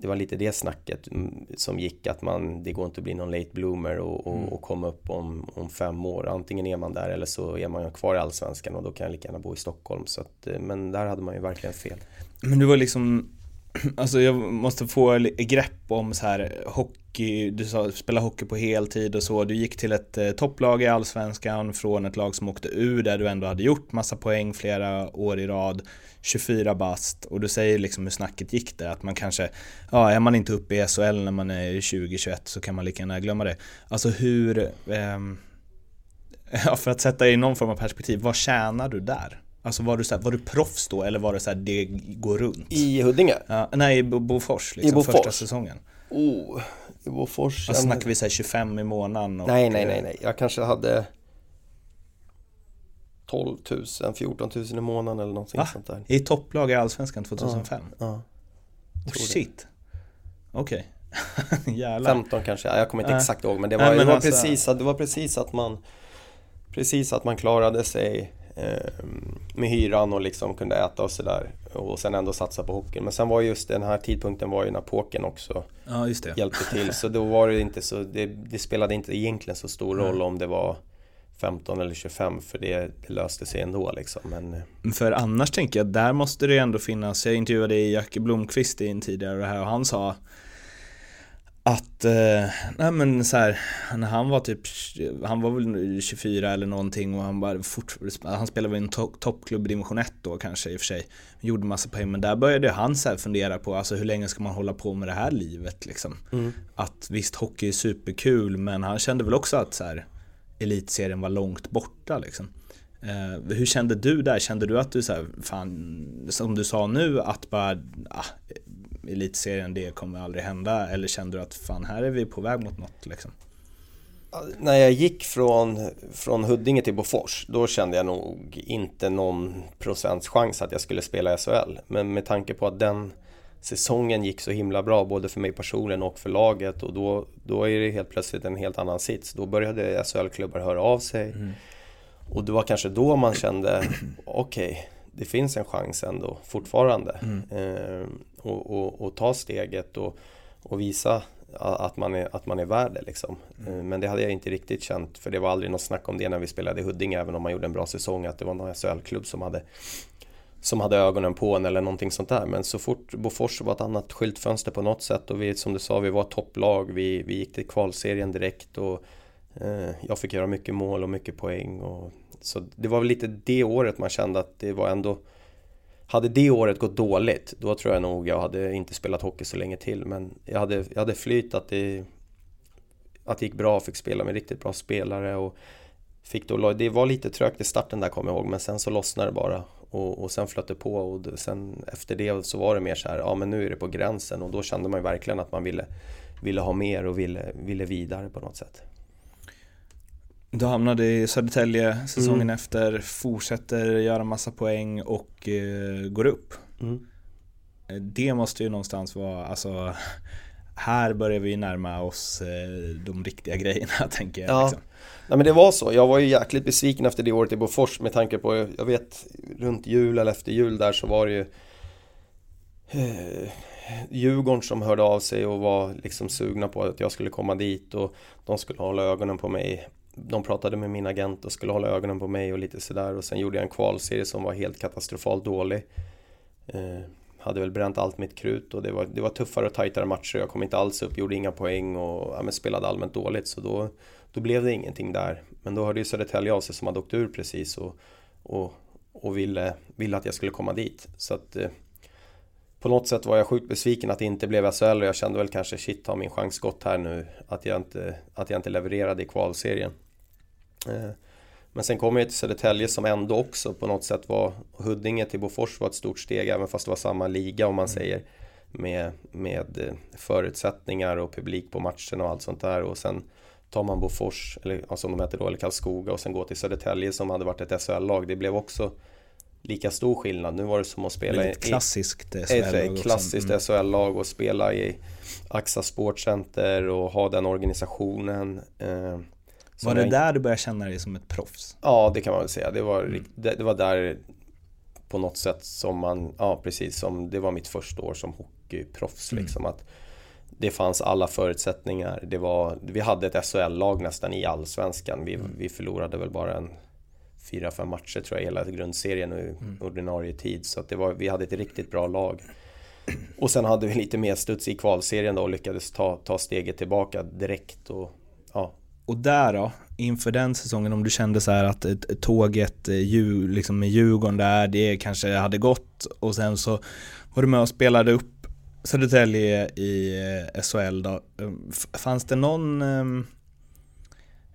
det var lite det snacket mm, som gick att man, det går inte att bli någon late bloomer och, och, och komma upp om, om fem år. Antingen är man där eller så är man kvar i Allsvenskan och då kan jag lika gärna bo i Stockholm. Så att, eh, men där hade man ju verkligen fel.
Men du var liksom, alltså jag måste få grepp om så här hockey, du sa spela hockey på heltid och så. Du gick till ett eh, topplag i Allsvenskan från ett lag som åkte ur där du ändå hade gjort massa poäng flera år i rad. 24 bast och du säger liksom hur snacket gick där att man kanske, ja är man inte uppe i SHL när man är 20-21 så kan man lika gärna glömma det. Alltså hur, eh, ja för att sätta i någon form av perspektiv, vad tjänar du där? Alltså var du, så här, var du proffs då eller var det så här, det går runt?
I Huddinge?
Ja, nej, i Bo- Bofors, liksom,
I Bofors?
första säsongen.
Oh, i Bofors.
Alltså snackar vi så här 25 i månaden? Och,
Nej, nej, nej, nej. Jag kanske hade 12 000, 14 000 i månaden eller någonting
Va?
sånt där.
I topplag i Allsvenskan 2005?
Ja,
oh,
tror det.
shit. Okej. Jävlar.
15 kanske, jag kommer inte
Nej.
exakt ihåg men det var,
Nej, men
det var
alltså-
precis att, det var precis att man Precis att man klarade sig eh, med hyran och liksom kunde äta och sådär. Och sen ändå satsa på hockeyn. Men sen var just den här tidpunkten var ju när pokern också
Ja,
hjälpte till. Så då var det inte så, det, det spelade inte egentligen så stor roll om det var 15 eller 25 för det, det löste sig ändå liksom. Men eh,
För annars tänker jag, där måste det ändå finnas, jag intervjuade Jacke Blomqvist i en tidigare det här och han sa att, eh, nej men så här, när han var typ, han var väl 24 eller någonting och han bara fort, han spelade väl i en to toppklubb i division 1 då kanske i och för sig. Gjorde massa poäng, men där började han så fundera på, alltså hur länge ska man hålla på med det här livet liksom? Mm. Att visst, hockey är superkul, men han kände väl också att så här, elitserien var långt borta liksom. Eh, hur kände du där? Kände du att du så här, fan, som du sa nu, att bara, ah, elitserien, det kommer aldrig hända? Eller kände du att fan, här är vi på väg mot något liksom?
När jag gick från, från Huddinge till Bofors, då kände jag nog inte någon procents chans att jag skulle spela i SHL. Men med tanke på att den säsongen gick så himla bra, både för mig personligen och för laget och då, då är det helt plötsligt en helt annan sits. Då började SHL-klubbar höra av sig. Mm. Och det var kanske då man kände, okej, okay, det finns en chans ändå fortfarande. Mm. Eh, och, och, och, ta steget och, och visa att man är, att man är värd det. Liksom. Mm. Eh, men det hade jag inte riktigt känt, för det var aldrig något snack om det när vi spelade i Huddinge, även om man gjorde en bra säsong, att det var någon SHL-klubb som hade som hade ögonen på en eller någonting sånt där. Men så fort Bofors var ett annat skyltfönster på något sätt och vi, som du sa, vi var topplag. Vi, vi gick till kvalserien direkt och eh, jag fick göra mycket mål och mycket poäng. Och, så det var väl lite det året man kände att det var ändå hade det året gått dåligt, då tror jag nog jag hade inte spelat hockey så länge till. Men jag hade, jag hade flyt att det, att det gick bra, fick spela med riktigt bra spelare. Och fick då, det var lite trögt i starten där kommer jag ihåg, men sen så lossnade det bara. Och, och sen flöt det på och sen efter det så var det mer så här, ja men nu är det på gränsen. Och då kände man ju verkligen att man ville, ville ha mer och ville, ville vidare på något sätt.
Du hamnade i Södertälje säsongen mm. efter, fortsätter göra massa poäng och eh, går upp. Mm. Eh, det måste ju någonstans vara, alltså här börjar vi närma oss eh, de riktiga grejerna tänker jag.
Ja. Liksom. Nej men det var så, jag var ju jäkligt besviken efter det året i Bofors med tanke på, jag vet runt jul eller efter jul där så var det ju eh, Djurgården som hörde av sig och var liksom sugna på att jag skulle komma dit och de skulle hålla ögonen på mig de pratade med min agent och skulle hålla ögonen på mig och lite sådär och sen gjorde jag en kvalserie som var helt katastrofalt dålig. Eh, hade väl bränt allt mitt krut och det var, det var tuffare och tajtare matcher. Jag kom inte alls upp, gjorde inga poäng och ja, spelade allmänt dåligt så då, då blev det ingenting där. Men då hörde ju Södertälje av sig som hade åkt ur precis och, och, och ville, ville att jag skulle komma dit. Så att eh, på något sätt var jag sjukt besviken att det inte blev SHL och jag kände väl kanske shit har min chans gått här nu att jag inte, att jag inte levererade i kvalserien. Eh, men sen kom jag till Södertälje som ändå också på något sätt var Huddinge till Bofors var ett stort steg även fast det var samma liga om man mm. säger med, med eh, förutsättningar och publik på matcherna och allt sånt där och sen tar man Bofors, eller som de heter då, eller Karlskoga och sen går till Södertälje som hade varit ett SHL-lag. Det blev också lika stor skillnad. Nu var det som att spela
i... klassiskt SHL-lag.
Ett klassiskt mm. SHL-lag och spela i AXA Sportcenter och ha den organisationen. Eh,
var det där du började känna dig som ett proffs?
Ja, det kan man väl säga. Det var, mm. det, det, var där på något sätt som man, ja precis som det var mitt första år som hockeyproffs. Mm. Liksom, att det fanns alla förutsättningar. Det var, vi hade ett SHL-lag nästan i allsvenskan. Vi, mm. vi förlorade väl bara en fyra, fem matcher tror jag hela grundserien i mm. ordinarie tid. Så att det var, vi hade ett riktigt bra lag. Och sen hade vi lite mer studs i kvalserien då och lyckades ta, ta steget tillbaka direkt. Och, ja,
och där då, inför den säsongen, om du kände så här att tåget eh, liksom med Djurgården där, det kanske hade gått och sen så var du med och spelade upp Södertälje i eh, SHL då. Ehm, fanns det någon ehm,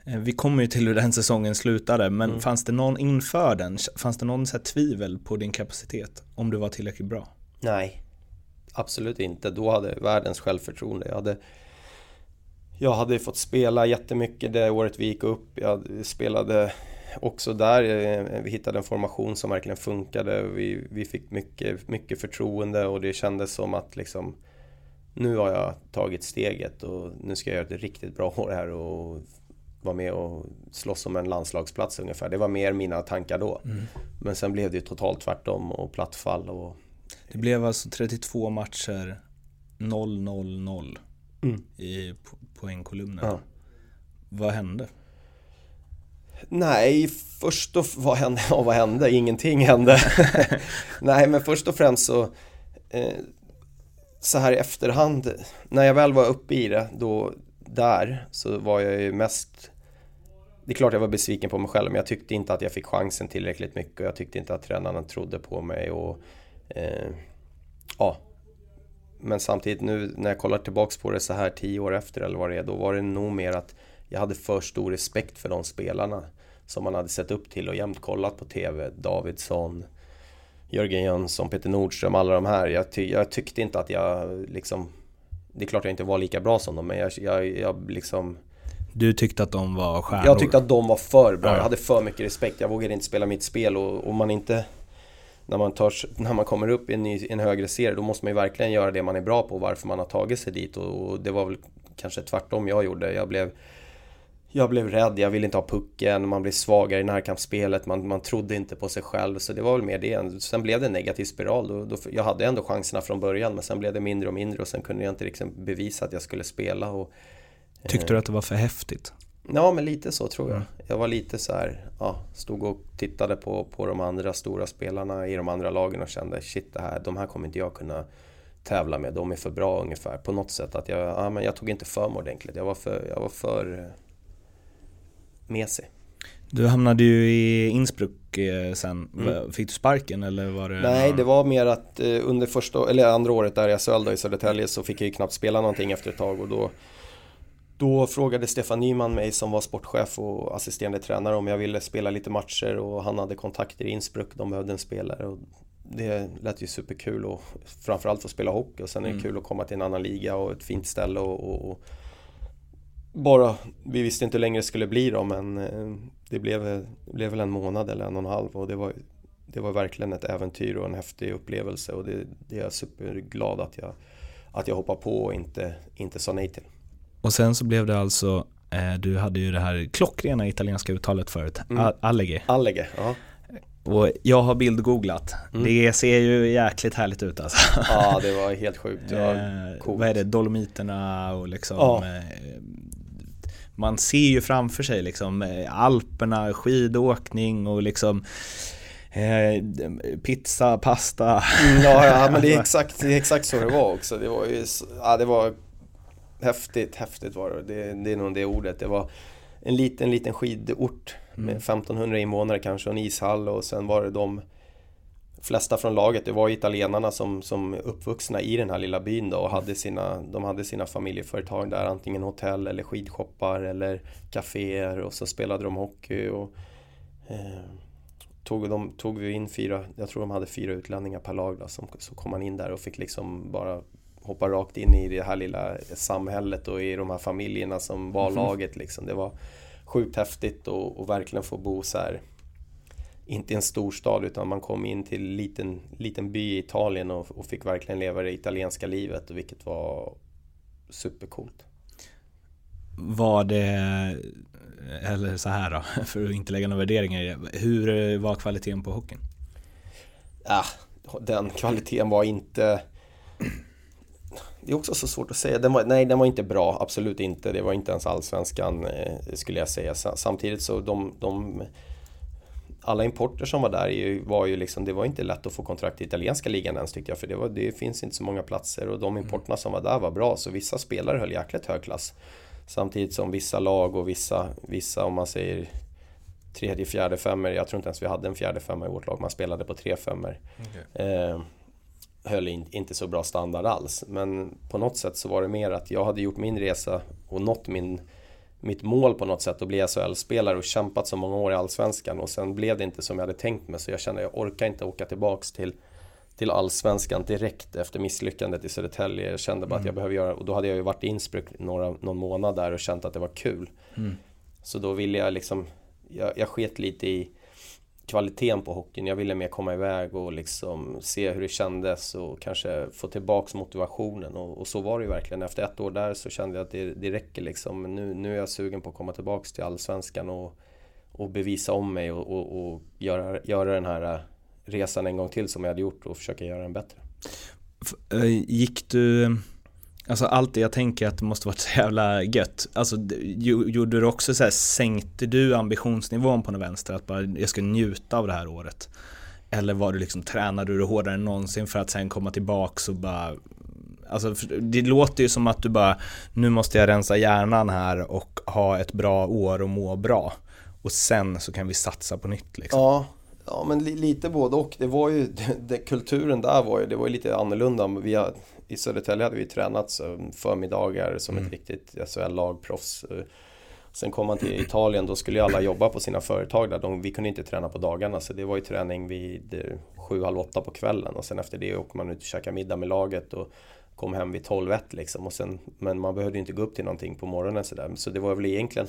eh, vi kommer ju till hur den säsongen slutade, men mm. fanns det någon inför den? Fanns det någon så tvivel på din kapacitet? Om du var tillräckligt bra?
Nej, absolut inte. Då hade jag världens självförtroende. Jag hade jag hade fått spela jättemycket det året vi gick upp. Jag spelade också där. Eh, vi hittade en formation som verkligen funkade. Vi, vi fick mycket, mycket förtroende och det kändes som att liksom nu har jag tagit steget och nu ska jag göra ett riktigt bra år här och vara med och slåss om en landslagsplats ungefär. Det var mer mina tankar då. Mm. Men sen blev det ju totalt tvärtom och plattfall. Och...
Det blev alltså 32 matcher 0-0-0 mm. i poängkolumnen. Ja. Vad hände?
Nej, först och vad hände? Ja, vad hände? Ingenting hände. Nej, men först och främst så eh, så här i efterhand, när jag väl var uppe i det, då där, så var jag ju mest det är klart jag var besviken på mig själv men jag tyckte inte att jag fick chansen tillräckligt mycket och jag tyckte inte att tränarna trodde på mig och eh, ja. Men samtidigt nu när jag kollar tillbaks på det så här tio år efter eller vad det är, då var det nog mer att jag hade för stor respekt för de spelarna som man hade sett upp till och jämt kollat på TV. Davidsson, Jörgen Jönsson, Peter Nordström, alla de här. Jag, ty jag, tyckte inte att jag liksom... Det är klart jag inte var lika bra som dem, men jag, jag, jag liksom...
Du tyckte att de var stjärnor?
Jag tyckte att de var för bra. Jag hade för mycket respekt. Jag vågade inte spela mitt spel och, och man inte... När man, tar, när man kommer upp i en, ny, en högre serie, då måste man ju verkligen göra det man är bra på, varför man har tagit sig dit. Och, och det var väl kanske tvärtom jag gjorde. Jag blev jag blev rädd, jag ville inte ha pucken, man blev svagare i närkampsspelet, man, man trodde inte på sig själv. Så det var väl mer det. Sen blev det en negativ spiral. Då, då, jag hade ändå chanserna från början men sen blev det mindre och mindre och sen kunde jag inte liksom bevisa att jag skulle spela. Och,
Tyckte du att det var för häftigt?
Ja, men lite så tror jag. Jag var lite så här, ja, stod och tittade på, på de andra stora spelarna i de andra lagen och kände shit, det här, de här kommer inte jag kunna tävla med. De är för bra ungefär på något sätt. Att jag, ja, men jag tog inte för mig ordentligt. Jag var för, jag var för mesig.
Du hamnade ju i Innsbruck eh, sen. Mm. Fick du sparken eller var det?
Nej, det var mer att eh, under första, eller andra året där i SHL i Södertälje så fick jag ju knappt spela någonting efter ett tag och då då frågade Stefan Nyman mig som var sportchef och assisterande tränare om jag ville spela lite matcher och han hade kontakter i Innsbruck, de behövde en spelare. Och det lät ju superkul och framförallt få spela hockey och sen är det mm. kul att komma till en annan liga och ett fint ställe och, och, och bara, vi visste inte hur länge det skulle bli då men eh, det blev, det blev väl en månad eller en och en halv och det var, det var verkligen ett äventyr och en häftig upplevelse och det, det är jag superglad att jag, att jag hoppade på och inte, inte sa nej till.
Och sen så blev det alltså, eh, du hade ju det här klockrena italienska uttalet förut, mm. Allege.
Allege, ja.
Och jag har bildgooglat. Mm. Det ser ju jäkligt härligt ut alltså.
Ja, det var helt sjukt. Det var
eh, vad är det, Dolomiterna och liksom ja. eh, Man ser ju framför sig liksom eh, Alperna, skidåkning och liksom eh, Pizza, pasta.
Mm, ja, ja, men det är exakt, det är exakt så det var också. Det var ju, ja, det var häftigt, häftigt var det. det. Det är nog det ordet. Det var en liten, liten skidort med 1500 mm. invånare kanske och en ishall och sen var det de flesta från laget, det var italienarna som, som uppvuxna i den här lilla byn då och hade sina, de hade sina familjeföretag där, antingen hotell eller skidshoppar eller kaféer och så spelade de hockey och eh, tog, de, tog vi in fyra, jag tror de hade fyra utlänningar per lag då, som, så kom man in där och fick liksom bara hoppa rakt in i det här lilla samhället och i de här familjerna som var mm. laget liksom. Det var sjukt häftigt och, och verkligen få bo så här inte i en storstad utan man kom in till en liten, liten by i Italien och, och fick verkligen leva det italienska livet vilket var supercoolt.
Var det, eller så här då, för att inte lägga några värderingar i det. Hur var kvaliteten på hockeyn?
Ja, den kvaliteten var inte det är också så svårt att säga. Den var, nej, den var inte bra. Absolut inte. Det var inte ens allsvenskan eh, skulle jag säga. Samtidigt så de, de alla importer som var där var ju liksom, det var inte lätt att få kontrakt i italienska ligan ens tyckte jag. För det, var, det finns inte så många platser och de importerna som var där var bra. Så vissa spelare höll jäkligt hög klass. Samtidigt som vissa lag och vissa, vissa om man säger tredje, fjärde femmer. Jag tror inte ens vi hade en fjärde femma i vårt lag. Man spelade på tre femmer. Okay. Eh, höll in, inte så bra standard alls. Men på något sätt så var det mer att jag hade gjort min resa och nått min, mitt mål på något sätt att bli SHL-spelare och kämpat så många år i Allsvenskan och sen blev det inte som jag hade tänkt mig så jag kände att jag orkar inte åka tillbaks till till Allsvenskan direkt efter misslyckandet i Södertälje. Jag kände bara mm. att jag behöver göra, och då hade jag ju varit i Innsbruck några, någon månad där och känt att det var kul. Mm. Så då ville jag liksom, jag, jag sket lite i kvaliteten på hockeyn. Jag ville mer komma iväg och liksom se hur det kändes och kanske få tillbaks motivationen. Och, och så var det ju verkligen. Efter ett år där så kände jag att det, det räcker liksom. Nu, nu är jag sugen på att komma tillbaks till Allsvenskan och, och bevisa om mig och, och, och göra, göra den här äh, resan en gång till som jag hade gjort och försöka göra den bättre.
Äh, gick du Alltså alltid jag tänker att det måste varit så jävla gött. Alltså gjorde du också så här, sänkte du ambitionsnivån på något vänster? Att bara, jag ska njuta av det här året? Eller var du liksom, tränade du hårdare än någonsin för att sen komma tillbaks och bara Alltså, det låter ju som att du bara, nu måste jag rensa hjärnan här och ha ett bra år och må bra. Och sen så kan vi satsa på nytt liksom.
Ja, ja men li, lite både och. Det var ju, det, kulturen där var ju, det var ju lite annorlunda. Vi har, I Södertälje hade vi tränat så förmiddagar som mm. ett riktigt SHL-lag, proffs. Sen kom man till Italien, då skulle ju alla jobba på sina företag där. De, vi kunde inte träna på dagarna så det var ju träning vid sju, halv åtta på kvällen och sen efter det åker man ut och käkar middag med laget och kom hem vid 12 ett liksom. Och sen, men man behövde inte gå upp till någonting på morgonen sådär. Så det var väl egentligen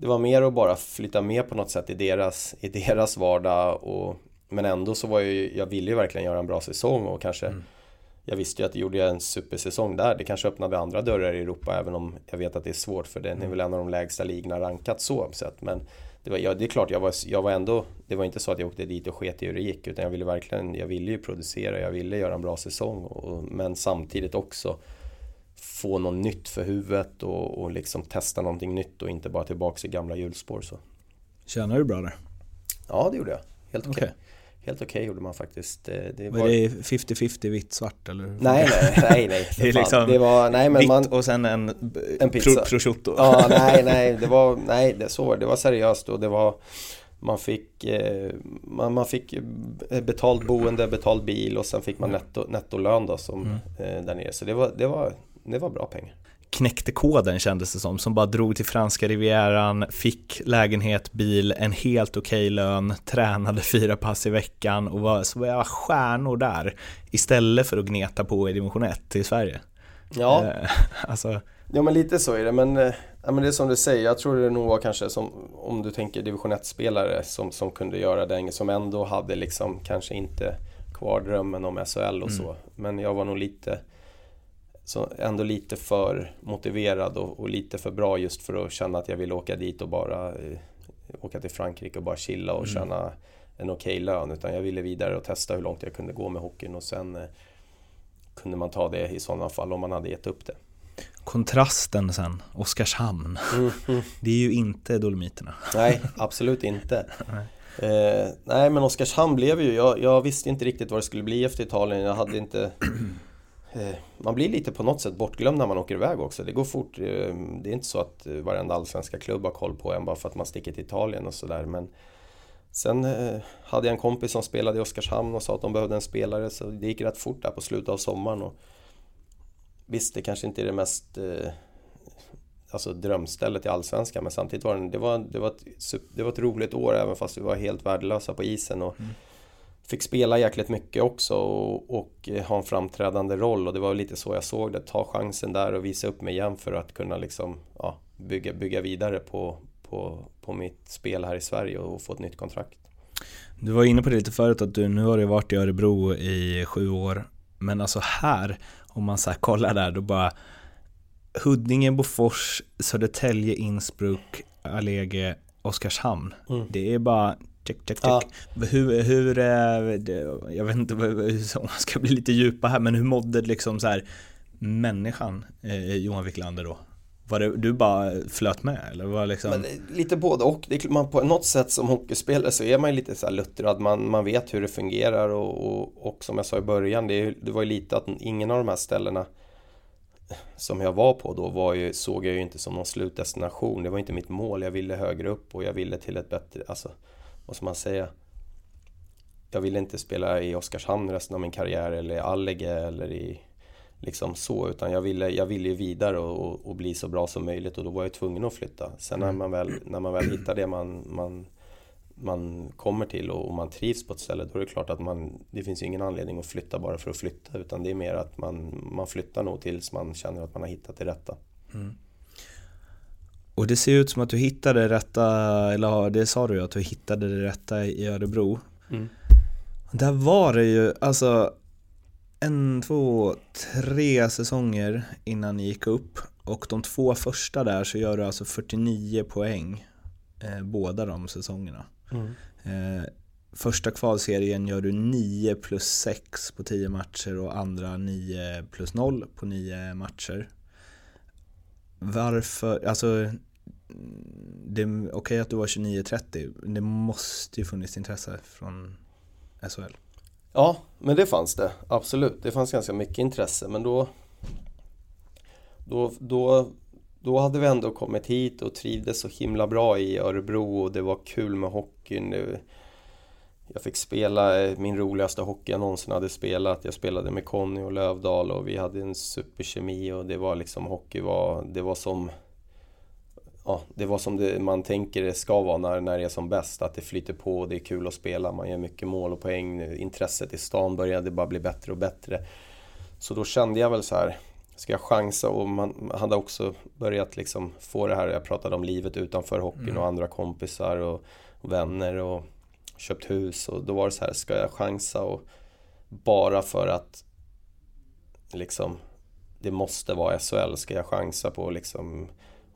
Det var mer att bara flytta med på något sätt i deras, i deras vardag och Men ändå så var jag ju, jag ville ju verkligen göra en bra säsong och kanske mm. jag visste ju att gjorde jag en supersäsong där, det kanske öppnade andra dörrar i Europa även om jag vet att det är svårt för den är väl en av de lägsta ligorna rankat så sett. Men det, var, ja, det är klart, jag var, jag var ändå, det var inte så att jag åkte dit och sket i hur det gick utan jag ville verkligen, jag ville ju producera, jag ville göra en bra säsong och, men samtidigt också få något nytt för huvudet och, och liksom testa någonting nytt och inte bara tillbaka i gamla hjulspår så.
Tjänar du bra där?
Ja, det gjorde jag. Helt okej. Okay helt okej okay gjorde man faktiskt.
Eh, det var, det 50-50 vitt svart eller?
Nej, nej, nej, nej.
det är liksom det var, nej, men vitt man, och sen en, en pizza. prosciutto.
Ja, nej, nej, det var, nej, det, så det. Var seriöst och det var man fick, eh, man, man fick betalt boende, betald bil och sen fick man netto, nettolön då som, mm. eh, där nere. Så det var, det, var, det var bra pengar
knäckte koden kändes det som, som bara drog till franska rivieran, fick lägenhet, bil, en helt okej okay lön, tränade fyra pass i veckan och var, så var jag stjärnor där istället för att gneta på i division 1 i Sverige.
Ja, eh, alltså. ja men lite så är det, men, eh, men det är som du säger, jag tror det nog var kanske som om du tänker division 1-spelare som, som kunde göra det, som ändå hade liksom kanske inte kvar drömmen om SHL och mm. så, men jag var nog lite så ändå lite för motiverad och, och, lite för bra just för att känna att jag vill åka dit och bara eh, åka till Frankrike och bara chilla och mm. tjäna en okej okay lön. Utan jag ville vidare och testa hur långt jag kunde gå med hockeyn och sen eh, kunde man ta det i sådana fall om man hade gett upp det.
Kontrasten sen, Oskarshamn. Mm, mm. Det är ju inte Dolomiterna.
Nej, absolut inte. nej. Eh, nej men Oskarshamn blev ju, jag, jag visste inte riktigt vad det skulle bli efter Italien. Jag hade inte Eh, man blir lite på något sätt bortglömd när man åker iväg också. Det går fort. Eh, det är inte så att eh, varenda allsvenska klubb har koll på en bara för att man sticker till Italien och sådär. Men sen hade jag en kompis som spelade i Oskarshamn och sa att de behövde en spelare så det gick rätt fort där på slutet av sommaren. Och visst, det kanske inte är det mest alltså drömstället i Allsvenskan men samtidigt var det, det, var, det, var ett, det var ett roligt år även fast vi var helt värdelösa på isen. Och, mm fick spela jäkligt mycket också och, och, ha en framträdande roll och det var lite så jag såg det. Ta chansen där och visa upp mig igen för att kunna liksom, ja, bygga, bygga vidare på, på, på mitt spel här i Sverige och få ett nytt kontrakt.
Du var inne på det lite förut att du nu har du varit i Örebro i sju år. Men alltså här, om man så kollar där, då bara Huddinge, Bofors, Södertälje, Innsbruck, Allege, Oskarshamn. Mm. Det är bara check, check, check. Ja. Hur, hur, eh, jag vet inte om man ska bli lite djupa här, men hur mådde liksom så här människan eh, Johan Wiklander då? Var det, du bara flöt med eller var liksom? Men,
lite både och. Det man, på något sätt som hockeyspelare så är man ju lite så här luttrad. Man, man vet hur det fungerar och, och, och som jag sa i början, det, det var ju lite att ingen av de här ställena som jag var på då var ju, såg jag ju inte som någon slutdestination. Det var inte mitt mål. Jag ville högre upp och jag ville till ett bättre, alltså vad ska man säga? Jag ville inte spela i Oskarshamn resten av min karriär eller i Allege eller i liksom så utan jag ville, jag ville ju vidare och, och, bli så bra som möjligt och då var jag tvungen att flytta. Sen när mm. man väl, när man väl hittar det man, man, man kommer till och, och man trivs på ett ställe då är det klart att man, det finns ju ingen anledning att flytta bara för att flytta utan det är mer att man, man flyttar nog tills man känner att man har hittat det rätta. Mm.
Och det ser ut som att du hittade det rätta, eller det sa du ju att du hittade det rätta i Örebro. Mm. Där var det ju, alltså en, två, tre säsonger innan ni gick upp och de två första där så gör du alltså 49 poäng eh, båda de säsongerna. Mm. Eh, första kvalserien gör du 9 plus 6 på 10 matcher och andra 9 plus 0 på 9 matcher. Varför, alltså okej okay att du var 29-30, det måste ju funnits intresse från SHL.
Ja, men det fanns det. Absolut. Det fanns ganska mycket intresse. Men då... Då, då, då hade vi ändå kommit hit och trivdes så himla bra i Örebro och det var kul med hockeyn. Jag fick spela eh, min roligaste hockey jag någonsin hade spelat. Jag spelade med Conny och Lövdal och vi hade en superkemi och det var liksom hockey var, det var som ja, det var som det, man tänker det ska vara när, när det är som bäst. Att det flyter på, det är kul att spela, man gör mycket mål och poäng. Intresset i stan började bara bli bättre och bättre. Så då kände jag väl så här, ska jag chansa? Och man hade också börjat liksom få det här, jag pratade om livet utanför hockeyn mm. och andra kompisar och, och, vänner och köpt hus. Och då var det så här, ska jag chansa? Och bara för att liksom det måste vara SHL, ska jag chansa på liksom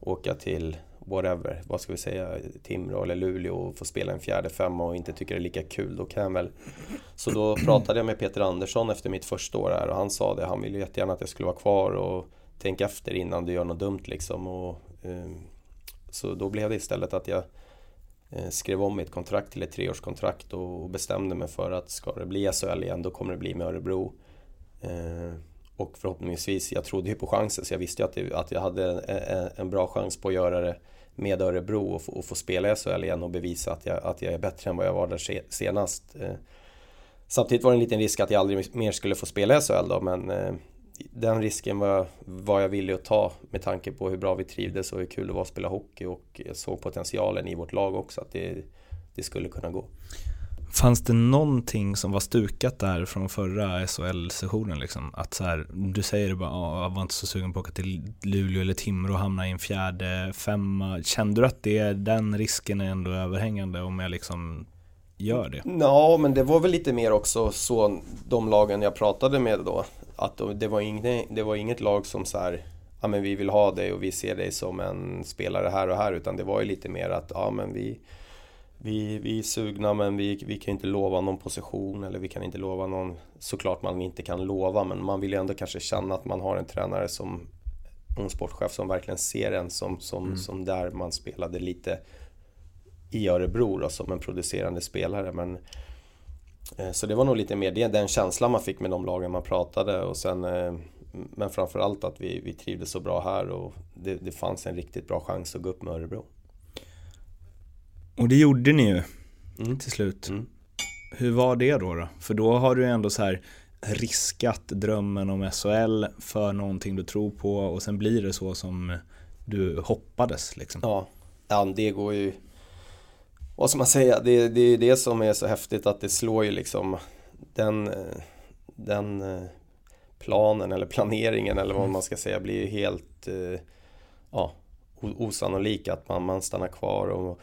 åka till whatever, vad ska vi säga, Timrå eller Luleå och få spela en fjärde femma och inte tycker det är lika kul, då kan jag väl... Så då pratade jag med Peter Andersson efter mitt första år här och han sa det, han ville jättegärna att jag skulle vara kvar och tänka efter innan du gör något dumt liksom. Och, um, så då blev det istället att jag uh, skrev om mitt kontrakt till ett treårskontrakt och, bestämde mig för att ska det bli SHL igen, då kommer det bli med Örebro. Uh, och förhoppningsvis, jag trodde ju på chansen så jag visste ju att, det, att jag hade en, en, bra chans på att göra det med Örebro och få, och få spela i SHL igen och bevisa att jag, att jag är bättre än vad jag var där senast. Eh, samtidigt var det en liten risk att jag aldrig mer skulle få spela i SHL då men eh, den risken var, var jag villig att ta med tanke på hur bra vi trivdes och hur kul det var att spela hockey och jag såg potentialen i vårt lag också att det, det skulle kunna gå.
Fanns det någonting som var stukat där från förra SHL-sessionen? Liksom? Att så här, du säger det bara, jag var inte så sugen på att åka till Luleå eller Timrå och hamna i en fjärde femma. Kände du att det, den risken är ändå överhängande om jag liksom gör det?
Ja, men det var väl lite mer också så de lagen jag pratade med då. Att det var inget, det var inget lag som så här, ja men vi vill ha dig och vi ser dig som en spelare här och här. Utan det var ju lite mer att, ja men vi vi, vi är sugna men vi, vi kan inte lova någon position eller vi kan inte lova någon. Såklart man inte kan lova men man vill ju ändå kanske känna att man har en tränare som En sportchef som verkligen ser en som, som, mm. som där man spelade lite I Örebro då, som en producerande spelare. Men eh, Så det var nog lite mer det, den känslan man fick med de lagen man pratade och sen eh, Men framförallt att vi, vi trivdes så bra här och det, det fanns en riktigt bra chans att gå upp med Örebro
och det gjorde ni ju mm. till slut. Mm. Hur var det då, då? För då har du ändå så här riskat drömmen om SHL för någonting du tror på och sen blir det så som du hoppades liksom.
Ja, ja det går ju... Vad ska man säga? Det, det är det som är så häftigt att det slår ju liksom den, den planen eller planeringen eller vad mm. man ska säga blir ju helt eh, ja, osannolik att man, man stannar kvar och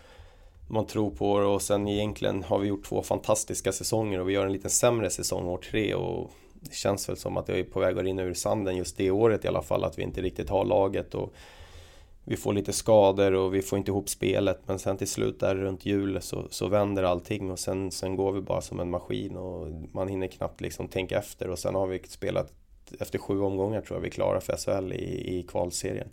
man tror på det. Och sen egentligen har vi gjort två fantastiska säsonger och vi gör en lite sämre säsong år tre. Och det känns väl som att jag är på väg att rinna ur sanden just det året i alla fall att vi inte riktigt har laget. Och vi får lite skador och vi får inte ihop spelet. Men sen till slut där runt jul så, så vänder allting och sen, sen går vi bara som en maskin och man hinner knappt liksom tänka efter. Och sen har vi spelat efter sju omgångar tror jag vi är klara för SHL i, i kvalserien.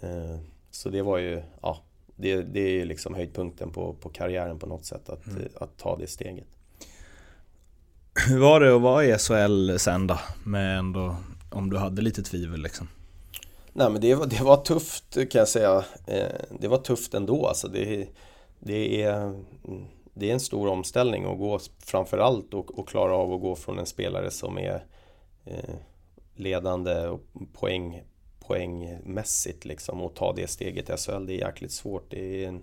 Eh, så det var ju, ja, det, det är liksom höjdpunkten på, på karriären på något sätt, att, mm. att ta det steget.
Hur var det att vara i SHL sen då? Med ändå, om du hade lite tvivel liksom?
Nej men det var, det var tufft kan jag säga. Eh, det var tufft ändå alltså. Det, det, är, det är en stor omställning att gå framförallt och, och klara av att gå från en spelare som är eh, ledande och poäng, poängmässigt liksom och ta det steget i SHL. Det är jäkligt svårt. Det är en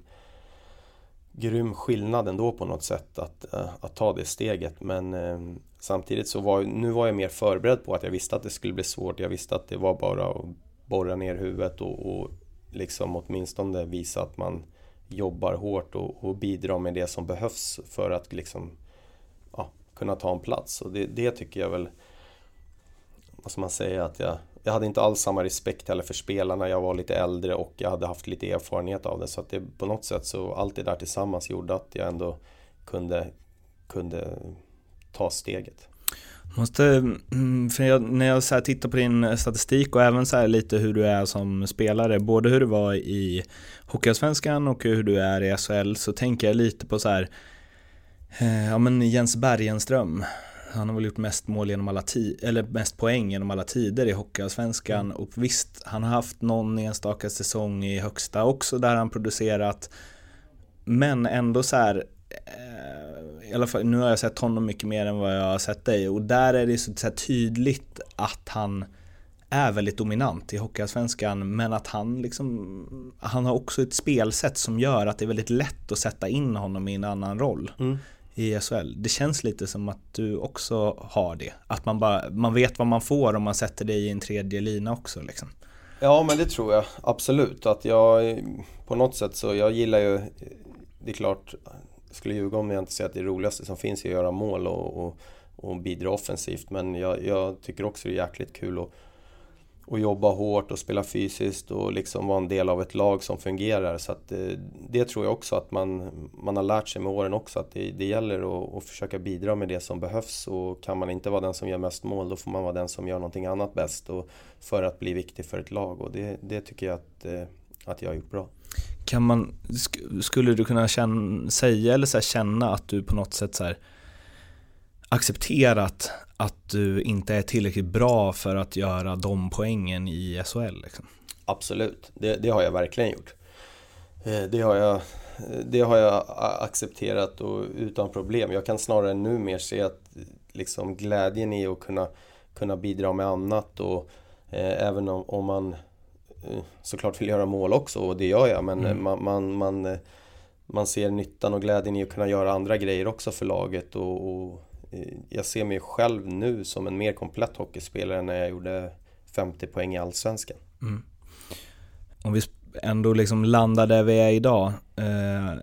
grym skillnad ändå på något sätt att, eh, att ta det steget. Men ehm, samtidigt så var nu var jag mer förberedd på att jag visste att det skulle bli svårt. Jag visste att det var bara att borra ner huvudet och, och liksom åtminstone visa att man jobbar hårt och, och bidrar med det som behövs för att liksom ja, kunna ta en plats. Och det, det tycker jag väl, vad ska man säga, att jag jag hade inte alls samma respekt heller för spelarna. Jag var lite äldre och jag hade haft lite erfarenhet av det. Så att det på något sätt så allt det där tillsammans gjorde att jag ändå kunde, kunde ta steget.
Måste, mm, för jag, när jag så tittar på din eh, statistik och även så lite hur du är som spelare, både hur du var i Hockeyallsvenskan och hur du är i SHL, så tänker jag lite på så här, eh, ja men Jens Bergenström han har väl gjort mest mål genom alla ti- eller mest poäng genom alla tider i Hockeyallsvenskan. Mm. och visst, han har haft någon enstaka säsong i högsta också där han producerat. Men ändå så här eh, i alla fall, nu har jag sett honom mycket mer än vad jag har sett dig. Och där är det så, så tydligt att han är väldigt dominant i Hockeyallsvenskan. Men att han liksom Han har också ett spelsätt som gör att det är väldigt lätt att sätta in honom i en annan roll. Mm i SHL. Det känns lite som att du också har det. Att man bara, man vet vad man får om man sätter dig i en tredje lina också liksom.
Ja men det tror jag absolut att jag på något sätt så jag gillar ju Det är klart Jag skulle ljuga om jag inte säger att det roligaste som finns är att göra mål och, och, och bidra offensivt men jag, jag tycker också det är jäkligt kul att och jobba hårt och spela fysiskt och liksom vara en del av ett lag som fungerar. Så att det, det tror jag också att man, man har lärt sig med åren också att det, det gäller att, att, försöka bidra med det som behövs och kan man inte vara den som gör mest mål då får man vara den som gör någonting annat bäst och för att bli viktig för ett lag och det, det tycker jag att, eh, att jag har gjort bra.
Kan man, skulle du kunna känna, säga eller så känna att du på något sätt så här, accepterat att du inte är tillräckligt bra för att göra de poängen i SHL? Liksom?
Absolut, det, det, har jag verkligen gjort. Eh, det har, jag, det har jag accepterat och utan problem. Jag kan snarare nu mer se att liksom glädjen i att kunna, kunna bidra med annat och eh, även om, om man eh, såklart vill göra mål också och det gör jag men mm. man, man, man, eh, man, ser nyttan och glädjen i att kunna göra andra grejer också för laget och, och Eh, jag ser mig själv nu som en mer komplett hockeyspelare än när jag gjorde 50 poäng i Allsvenskan. Mm.
Om vi ändå liksom landar där vi är idag eh,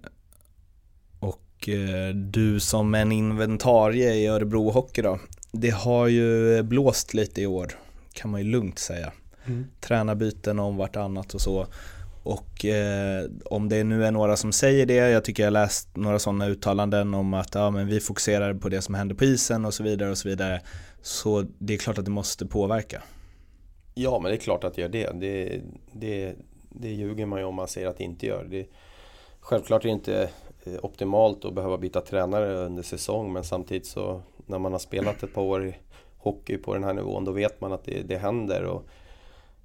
och eh, du som en inventarie i Örebro Hockey då. Det har ju blåst lite i år kan man ju lugnt säga. Mm. Tränarbyten om vartannat och så. Och eh, om det nu är några som säger det, jag tycker jag läst några sådana uttalanden om att ja, men vi fokuserar på det som händer på isen och så vidare och så vidare. Så det är klart att det måste påverka.
Ja, men det är klart att det gör det. Det, det, det ljuger man ju om man säger att det inte gör. Det, självklart är det inte eh, optimalt att behöva byta tränare under säsong, men samtidigt så när man har spelat ett par år i hockey på den här nivån, då vet man att det, det händer. Och,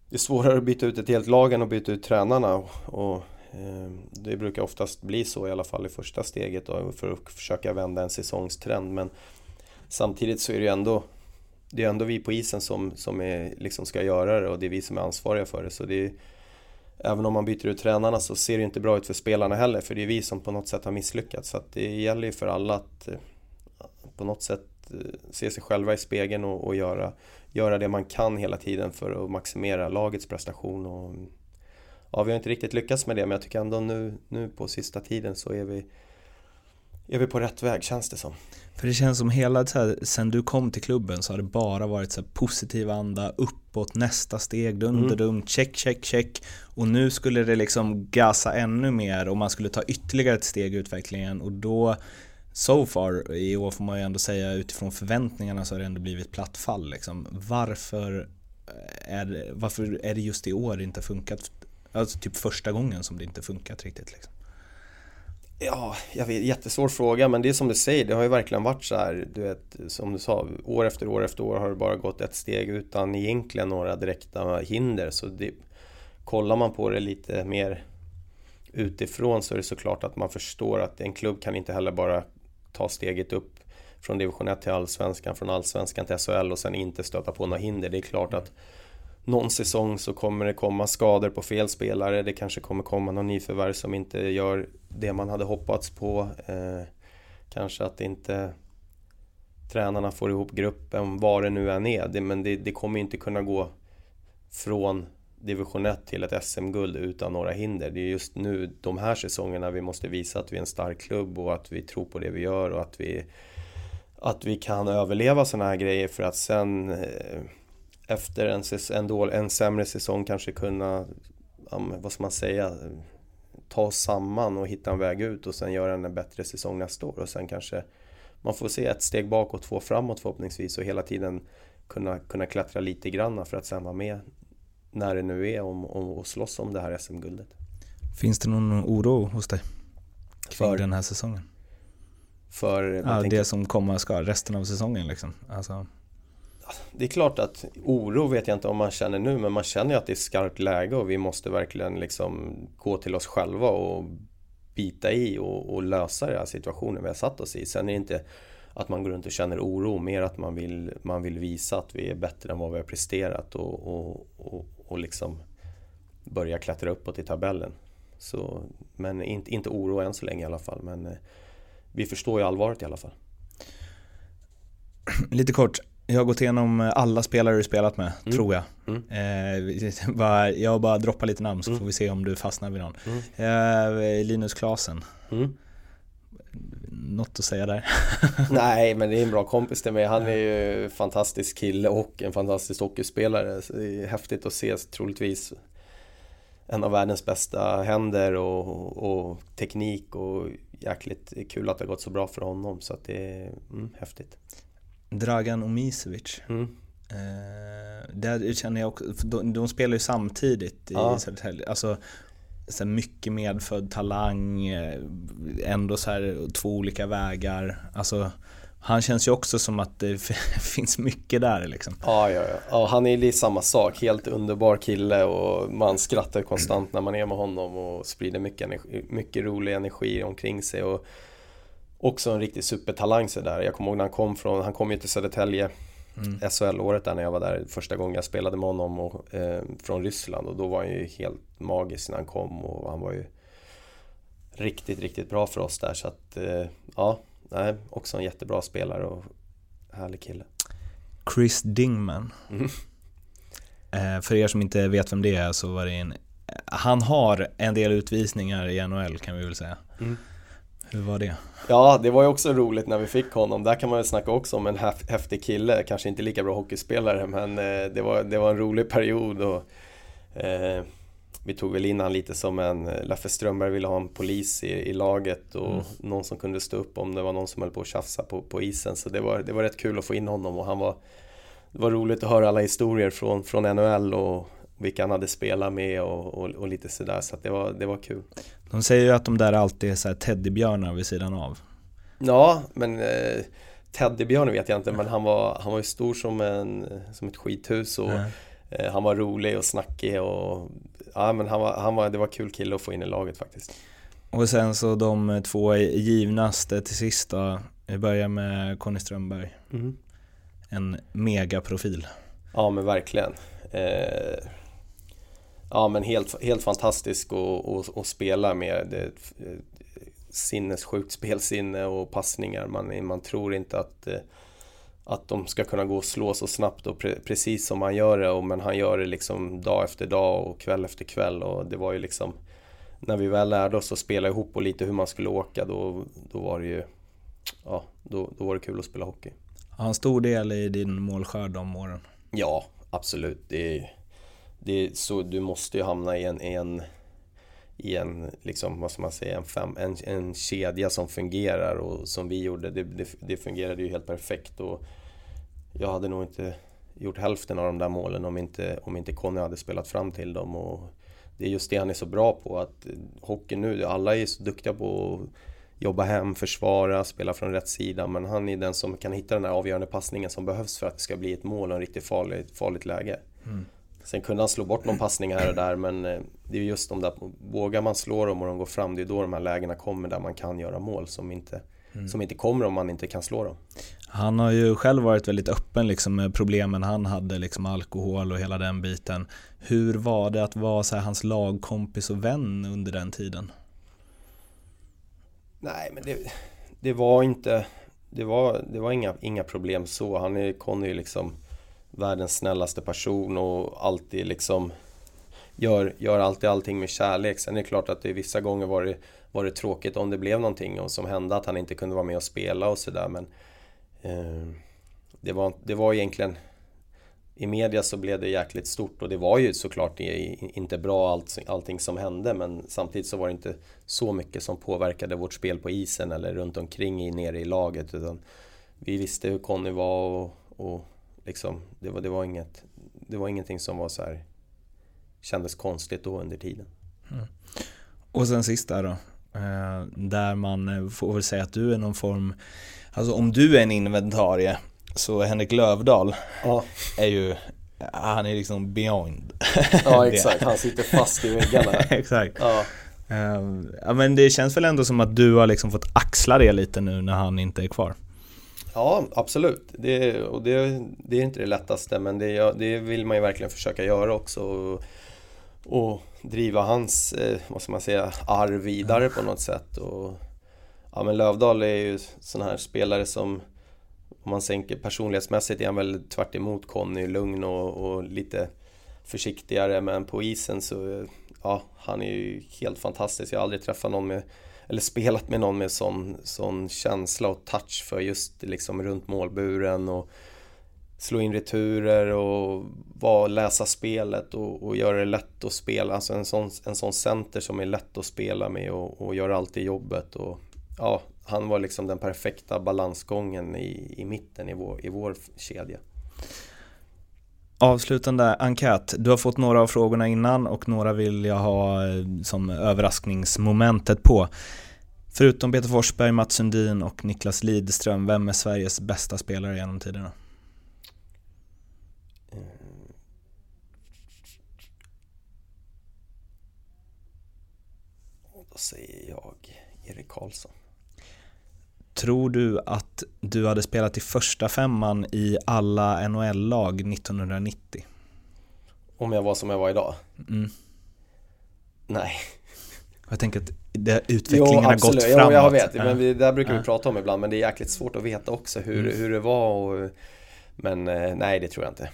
det är svårare att byta ut ett helt lag än att byta ut tränarna. Och, eh, det brukar oftast bli så i alla fall i första steget då, för att försöka vända en säsongstrend. Men samtidigt så är det ju ändå, det är ändå vi på isen som, som är, liksom ska göra det och det är vi som är ansvariga för det. Så det är, även om man byter ut tränarna så ser det inte bra ut för spelarna heller för det är vi som på något sätt har misslyckats. Så att det gäller ju för alla att eh, på något sätt eh, se sig själva i spegeln och, och göra göra det man kan hela tiden för att maximera lagets prestation. Och, ja, vi har inte riktigt lyckats med det men jag tycker ändå nu, nu på sista tiden så är vi, är vi på rätt väg känns det som.
För det känns som hela, så här, sen du kom till klubben så har det bara varit så här, positiv anda, uppåt, nästa steg, dunderdum, mm. check, check, check. Och nu skulle det liksom gasa ännu mer och man skulle ta ytterligare ett steg i utvecklingen och då so far i år får man ju ändå säga utifrån förväntningarna så har det ändå blivit platt fall liksom. Varför eh, är det, varför är det just i år det inte funkat? Alltså typ första gången som det inte funkat riktigt liksom.
Ja, jag vet, jättesvår fråga men det är som du säger, det har ju verkligen varit så här, du vet, som du sa, år efter år efter år har det bara gått ett steg utan egentligen några direkta hinder. Så det, kollar man på det lite mer utifrån så är det såklart att man förstår att en klubb kan inte heller bara ta steget upp från division 1 till allsvenskan, från allsvenskan till SHL och sen inte stöta på några hinder. Det är klart att någon säsong så kommer det komma skador på fel spelare. Det kanske kommer komma någon nyförvärv som inte gör det man hade hoppats på. Eh, kanske att inte tränarna får ihop gruppen, vad det nu än är. Det, men det, det kommer inte kunna gå från division 1 till ett SM-guld utan några hinder. Det är just nu, de här säsongerna, vi måste visa att vi är en stark klubb och att vi tror på det vi gör och att vi, att vi kan överleva sådana här grejer för att sen eh, efter en, en, dålig, en sämre säsong kanske kunna, vad ska man säga, ta oss samman och hitta en väg ut och sen göra en bättre säsong nästa år och sen kanske man får se ett steg bakåt, två framåt förhoppningsvis och hela tiden kunna, kunna klättra lite grann för att sen vara med när det nu är om, om att slåss om det här SM-guldet.
Finns det någon oro hos dig kring För? den här säsongen?
För
Ja,
tänker-
det som komma ska, resten av säsongen liksom. Alltså,
det är klart att oro vet jag inte om man känner nu men man känner ju att det är skarpt läge och vi måste verkligen liksom gå till oss själva och bita i och, och lösa den här situationen vi har satt oss i. Sen är det inte att man går runt och känner oro, mer att man vill, man vill visa att vi är bättre än vad vi har presterat och, och, och, och liksom börja klättra uppåt i tabellen. Så, men inte, inte oro än så länge i alla fall. Men eh, vi förstår ju allvaret i alla fall.
lite kort, jag har gått igenom alla spelare du spelat med,
Mm.
tror jag.
Mm.
Eh, bara, jag bara droppar lite namn så
Mm.
får vi se om du fastnar vid någon.
Mm.
Eh, Linus Klasen. Något att säga där?
Nej, men det är en bra kompis till mig. Han är ju en fantastisk kille och en fantastisk hockeyspelare. Så det är häftigt att se, troligtvis en av världens bästa händer och, och teknik och jäkligt kul att det har gått så bra för honom. Så att det är mm, häftigt.
Dragan Omisevic.
Mm.
Eh, där känner jag också, de, de spelar ju samtidigt i
Ja.
Södertälje. Alltså, så här mycket medfödd talang, eh, ändå så här två olika vägar. Alltså, han känns ju också som att det finns mycket där liksom.
Ja, ja, ja. ja, han är lite samma sak. Helt underbar kille och man skrattar konstant när man är med honom och sprider mycket, energi, mycket rolig energi omkring sig. Och också en riktig supertalang så där. Jag kommer ihåg när han kom från, han kom ju till Södertälje SHL-året där när jag var där första gången jag spelade med honom och, eh, från Ryssland och då var han ju helt magisk när han kom och han var ju riktigt, riktigt bra för oss där så att eh, ja, nej, också en jättebra spelare och härlig kille.
Chris Dingman.
Mm.
Eh, för er som inte vet vem det är så var det en han har en del utvisningar i NHL kan vi väl säga.
Mm.
Hur var det?
Ja, det var ju också roligt när vi fick honom. Där kan man väl snacka också om en häf- häftig kille. Kanske inte lika bra hockeyspelare, men eh, det, var, det var en rolig period. Och, eh, vi tog väl in han lite som en... eh, Leffe Strömberg ville ha en polis i, i laget och någon som kunde stå upp om det var någon som höll på att tjafsa på, på isen. Så det var, det var rätt kul att få in honom och han var... Det var roligt att höra alla historier från, från NHL och vilka han hade spelat med och, och, och lite sådär. Så det, var, det var kul.
De säger ju att de där alltid är så här teddybjörnar vid sidan av.
Ja, men eh, Teddybjörn vet jag inte, men han var, han var ju stor som, en, som ett skithus och eh, han var rolig och snackig och ja, men han var, han var, det var kul kille att få in i laget faktiskt.
Och sen så de två givnaste till sist då. Vi börjar med Conny Strömberg. En megaprofil.
Ja, men verkligen. Eh, ja, men helt, helt fantastisk att- spela med. Det, sinnessjukt spelsinne och passningar. Man, man tror inte att, eh, att de ska kunna gå och slå så snabbt och pre, precis som han gör det. Och, men han gör det liksom dag efter dag och kväll efter kväll. Och det var ju liksom när vi väl lärde oss att spela ihop och lite hur man skulle åka då, då var det ju Ja, då, då var det kul att spela hockey.
Har en stor del i din målskörd de åren?
Ja, absolut. Det är, det är så, du måste ju hamna i en, i en, i en liksom, vad ska man säga, en, fem, en, en kedja som fungerar och som vi gjorde, det, det, det fungerade ju helt perfekt och jag hade nog inte gjort hälften av de där målen om inte, om inte Conny hade spelat fram till dem och det är just det han är så bra på att hockey nu, alla är så duktiga på att jobba hem, försvara, spela från rätt sida men han är den som kan hitta den här avgörande passningen som behövs för att det ska bli ett mål och en riktigt farligt, farligt läge. Mm. Sen kunde han slå bort någon passning här och där men eh, det är just de där, vågar man slå dem och de går fram, det är då de här lägena kommer där man kan göra mål som inte, som inte kommer om man inte kan slå dem.
Han har ju själv varit väldigt öppen liksom med problemen han hade, liksom alkohol och hela den biten. Hur var det att vara här, hans lagkompis och vän under den tiden?
Nej, men det, det var inte... Det var, det var inga, inga problem så. Han är, Conny liksom världens snällaste person och alltid liksom gör, gör alltid allting med kärlek. Sen är det klart att det vissa gånger var det, var det tråkigt om det blev någonting och som hände att han inte kunde vara med och spela och sådär men eh, det, var, det var egentligen i media så blev det jäkligt stort och det var ju såklart inte bra allt, allting som hände men samtidigt så var det inte så mycket som påverkade vårt spel på isen eller runt omkring i, nere i laget utan vi visste hur Conny var och, och liksom det var, det, var inget, det var ingenting som var så här kändes konstigt då under tiden.
Och sen sist där då, Eh, där man eh, får väl säga att du är någon form, alltså om du är en inventarie så Henrik Lövdahl
Ja,
är ju, han är liksom beyond.
ja exakt. Han sitter fast i väggarna.
Exakt.
Ja.
Eh, Ja men det känns väl ändå som att du har liksom fått axla det lite nu när han inte är kvar.
Ja, absolut. Det, och det, det är inte det lättaste men det, det vill man ju verkligen försöka göra också. Och, och driva hans, eh, vad ska man säga, arv vidare på något sätt. Och, ja men Lövdahl är ju sån här spelare som om man tänker personlighetsmässigt är han väl tvärt emot Conny, lugn och, och lite försiktigare men på isen så, ja han är ju helt fantastisk. Jag har aldrig träffat någon med eller spelat med någon med sån, sån känsla och touch för just liksom runt målburen och slå in returer och var, läsa spelet och, och göra det lätt att spela. Alltså en sån, en sån center som är lätt att spela med och, och gör alltid jobbet. Och, ja, han var liksom den perfekta balansgången i, i mitten i vår, i vår kedja.
Avslutande enkät. Du har fått några av frågorna innan och några vill jag ha eh, som överraskningsmomentet på. Förutom Peter Forsberg, Mats Sundin och Niklas Lidström, vem är Sveriges bästa spelare genom tiderna?
Eh. Då säger jag Erik Karlsson.
Tror du att du hade spelat i första femman i alla NHL-lag 1990?
Om jag var som jag var idag?
Mm.
Nej.
Jag tänker att det, utvecklingen har gått
Jo,
framåt.
jag vet.
Ja.
Men vi, det där brukar vi prata om ibland. Men det är jäkligt svårt att veta också hur,
Mm.
hur det var. Och, men eh, nej, det tror jag inte.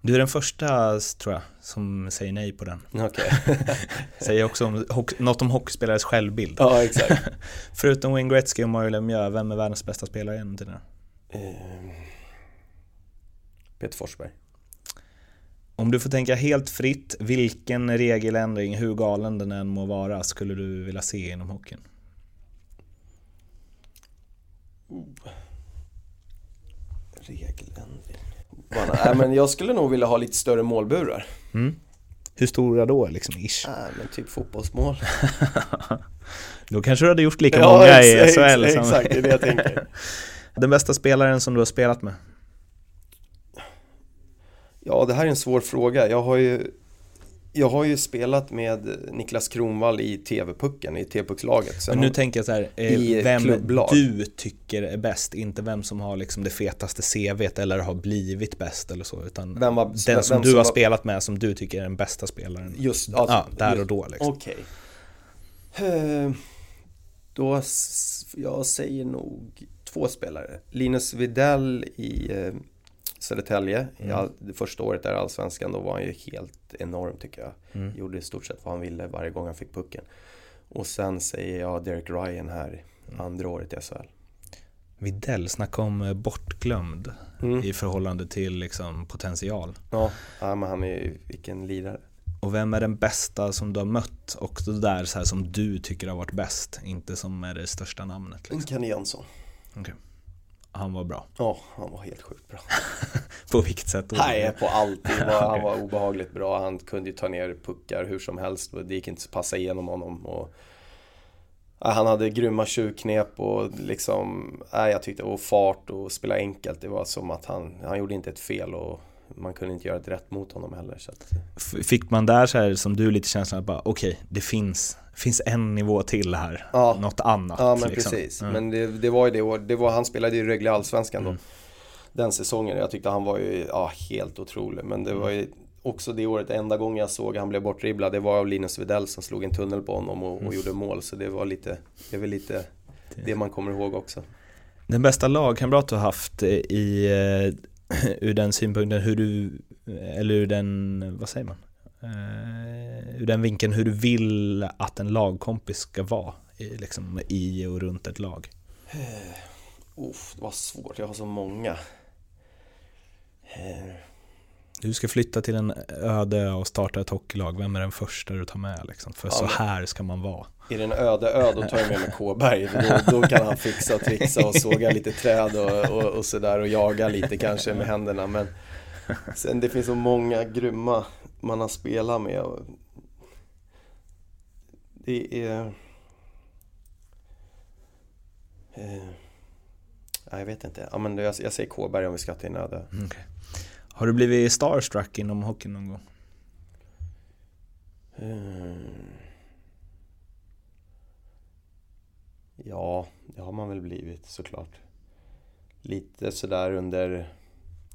Du är den första, tror jag, som säger nej på den.
Okej.
Säger också om, något om hockeyspelares självbild.
ja, exakt.
Förutom Wayne Gretzky och Mario Lemieux, vem är världens bästa spelare genom tiderna?
Eh, Peter Forsberg.
Om du får tänka helt fritt, vilken regeländring, hur galen den än må vara, skulle du vilja se inom hockeyn?
Regeländring. Bara, nej, men jag skulle nog vilja ha lite större målburar.
Hur stora då, liksom, ish?
Nej, men typ fotbollsmål.
Då kanske du hade gjort lika många i SHL
ex-. Exakt, det är det jag tänker.
Den bästa spelaren som du har spelat med?
Ja, det här är en svår fråga. Jag har ju, jag har ju spelat med Niklas Kronwall i TV-pucken, i TV-puckslaget.
Men nu
har-
tänker jag så här, eh, vem
klubblag.
du tycker är bäst, inte vem som har liksom det fetaste CVt eller har blivit bäst eller så, utan
Vem var-
den som
vem
du
som
har
var-
spelat med som du tycker är den bästa spelaren.
Just, alltså,
ja, där
just-
och då liksom.
Okej. Eh, Då, s- jag säger nog två spelare. Linus Widell i eh, Södertälje,
Mm.
all, det första året där i Allsvenskan, då var han ju helt enorm tycker jag.
Mm.
Gjorde i stort sett vad han ville varje gång han fick pucken. Och sen säger jag Derek Ryan här,
Mm.
andra året i SHL.
Videll, snacka om eh, bortglömd
Mm.
i förhållande till liksom potential.
Ja, ja, men han är ju, vilken lirare.
Och vem är den bästa som du har mött? Och det där så här som du tycker har varit bäst, inte som är det största namnet. Liksom.
Kenny Jönsson.
Okej. Han var bra.
Ja, han var helt sjukt bra.
På vilket sätt?
Nej, på allt. Var, Han var obehagligt bra. Han kunde ju ta ner puckar hur som helst. Det gick inte att passa igenom honom. Och, ja, han hade grymma tjuvknep och liksom, ja, jag tyckte, och fart och spela enkelt. Det var som att han, han gjorde inte ett fel och man kunde inte göra ett rätt mot honom heller. Så att,
Fick man där så här som du lite känslan att bara okej, det finns, finns en nivå till här.
Ja.
Något annat.
ja, men
liksom.
precis.
Mm.
Men det, det var ju det år, det var, han spelade ju Rögle Allsvenskan då.
Mm.
Den säsongen. Jag tyckte han var ju, ja, helt otrolig. Men det var ju också det året, enda gången jag såg han blev bortdribblad, det var av Linus Widell som slog en tunnel på honom och, och gjorde mål. Så det var lite, det är väl lite det man kommer ihåg också.
Den bästa lagkamrat du har haft i, eh, ur den synpunkten hur du, eller ur den, vad säger man? Eh, ur den vinkeln hur du vill att en lagkompis ska vara i, liksom, i och runt ett lag.
Uff, det var svårt, jag har så många. Eh,
Du ska flytta till en öde och starta ett hockeylag, vem är den första du tar med liksom? För
Ja,
så här ska man vara.
Är det en öde ö, då tar jag med mig Kåberg. Då, då kan han fixa och trixa och såga lite träd och, och, och sådär och jaga lite kanske med händerna. Men sen det finns så många grymma man har spelat med. Det är... Eh, ja, jag vet inte. Ja, men jag, jag säger Kåberg om vi ska till Nöde.
Okay. Har du blivit starstruck inom hockeyn någon gång?
Mm. Ja, det har man väl blivit såklart. Lite sådär under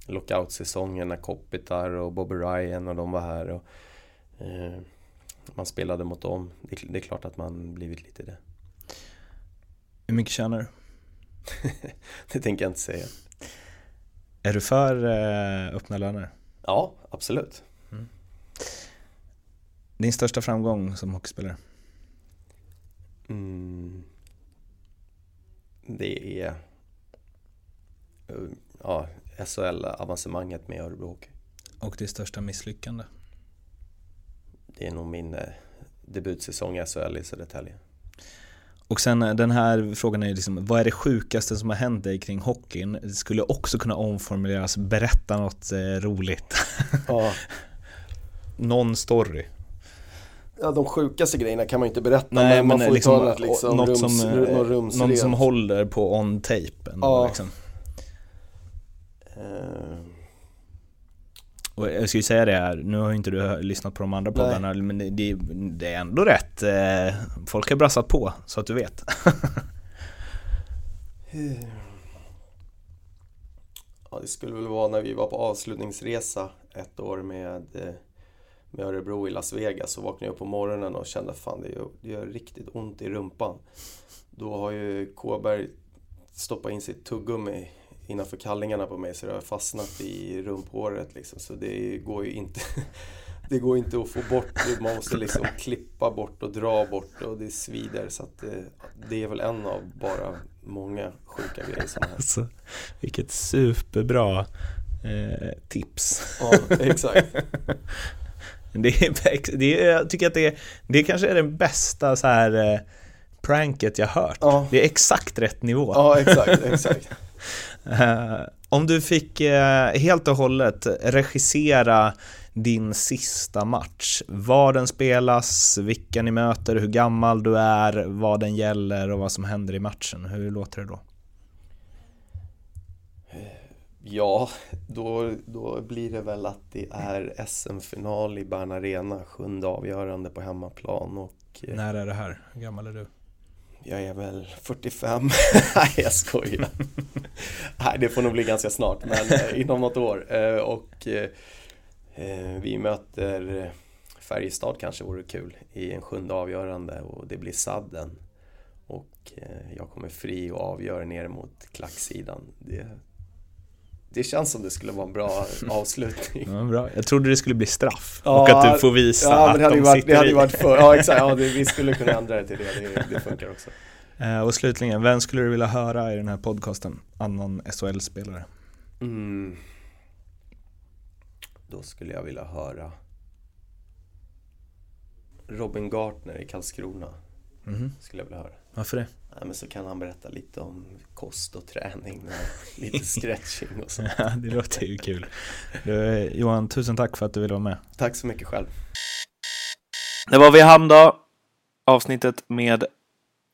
lockout-säsongen när Kopitar och Bobby Ryan och de var här. Och, eh, man spelade mot dem. Det, det, är klart att man blivit lite det.
Hur mycket tjänar du?
det tänker jag inte säga.
Är du för eh, öppna löner?
Ja, absolut. Mm.
Din största framgång som hockeyspelare?
Mm. Det är ja, SHL-avancemanget med Örebro Hockey.
Och ditt största misslyckande?
Det är nog min eh, debutsäsong i SHL i Södertälje.
Och sen eh, den här frågan är liksom, vad är det sjukaste som har hänt dig kring hockeyn? Det skulle också kunna omformuleras, berätta något eh, roligt. Ja. Någon story.
Ja, de sjukaste grejerna kan man ju inte berätta,
Nej, men man får liksom,
ta liksom något rums, som, rums,
någon som håller på on tape. Ja. Liksom. Uh. Och jag ska ju säga det här, nu har ju inte du lyssnat på de andra poddarna, men det, det, är ändå rätt. Eh, folk har brassat på, så att du vet.
ja, det skulle väl vara när vi var på avslutningsresa ett år med, eh, med Örebro i Las Vegas. Så vaknade jag upp på morgonen och kände fan det gör, det gör riktigt ont i rumpan. Då har ju Kåberg stoppat in sitt tuggummi innanför kallingarna på mig så det har fastnat i rumphåret liksom. Så det går ju inte Det går inte att få bort, man måste liksom klippa bort och dra bort och det svider så att det, det är väl en av bara många sjuka grejer som händer.
Alltså, vilket superbra eh, tips.
Ja, exakt.
det är, det är, jag tycker att det, det kanske är den bästa så här eh, pranket jag hört. Ja. Det är exakt rätt nivå.
Ja, exakt, exakt.
Uh, om du fick uh, helt och hållet regissera din sista match, var den spelas, vilka ni möter, hur gammal du är, vad den gäller och vad som händer i matchen. Hur låter det då?
Ja, då, då blir det väl att det är SM-final i Bern Arena, sjunde avgörande på hemmaplan och...
Eh, När är det här? Hur gammal är du?
Jag är väl 45. Nej, jag skojar. Nej, det får nog bli ganska snart, men eh, inom något år. Eh, och eh, vi möter Färjestad kanske vore kul i en sjunde avgörande och det blir sadden. Och jag kommer fri och avgör ner mot klacksidan. Det, det känns som det skulle vara en bra avslutning.
Ja, bra. Jag trodde det skulle bli straff ja, och att du får visa
ja,
att de
varit,
sitter
det hade i. Varit för, ja, exakt. Ja, det, vi skulle kunna ändra det till det. Det, det funkar också.
Eh, och slutligen, vem skulle du vilja höra i den här podcasten? Annan SHL-spelare?
Mm. Då skulle jag vilja höra Robin Gartner i Karlskrona. Mm. Skulle jag vilja höra.
Varför det?
Ja, men så kan han berätta lite om kost och träning och lite stretching och så.
ja, det låter ju kul. Du, Johan, tusen tack för att du ville vara med.
Tack så mycket själv.
Det var vi hann då. Avsnittet med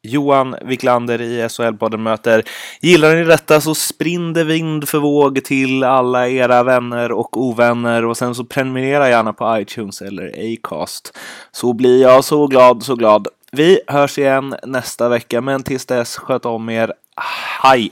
Johan Wiklander i SHL-podden möter. Gillar ni detta så sprinn det vind för våg till alla era vänner och ovänner och sen så prenumerera gärna på iTunes eller Acast. Så blir jag så glad, så glad. Vi hörs igen nästa vecka, men tills dess sköt om er. Hej!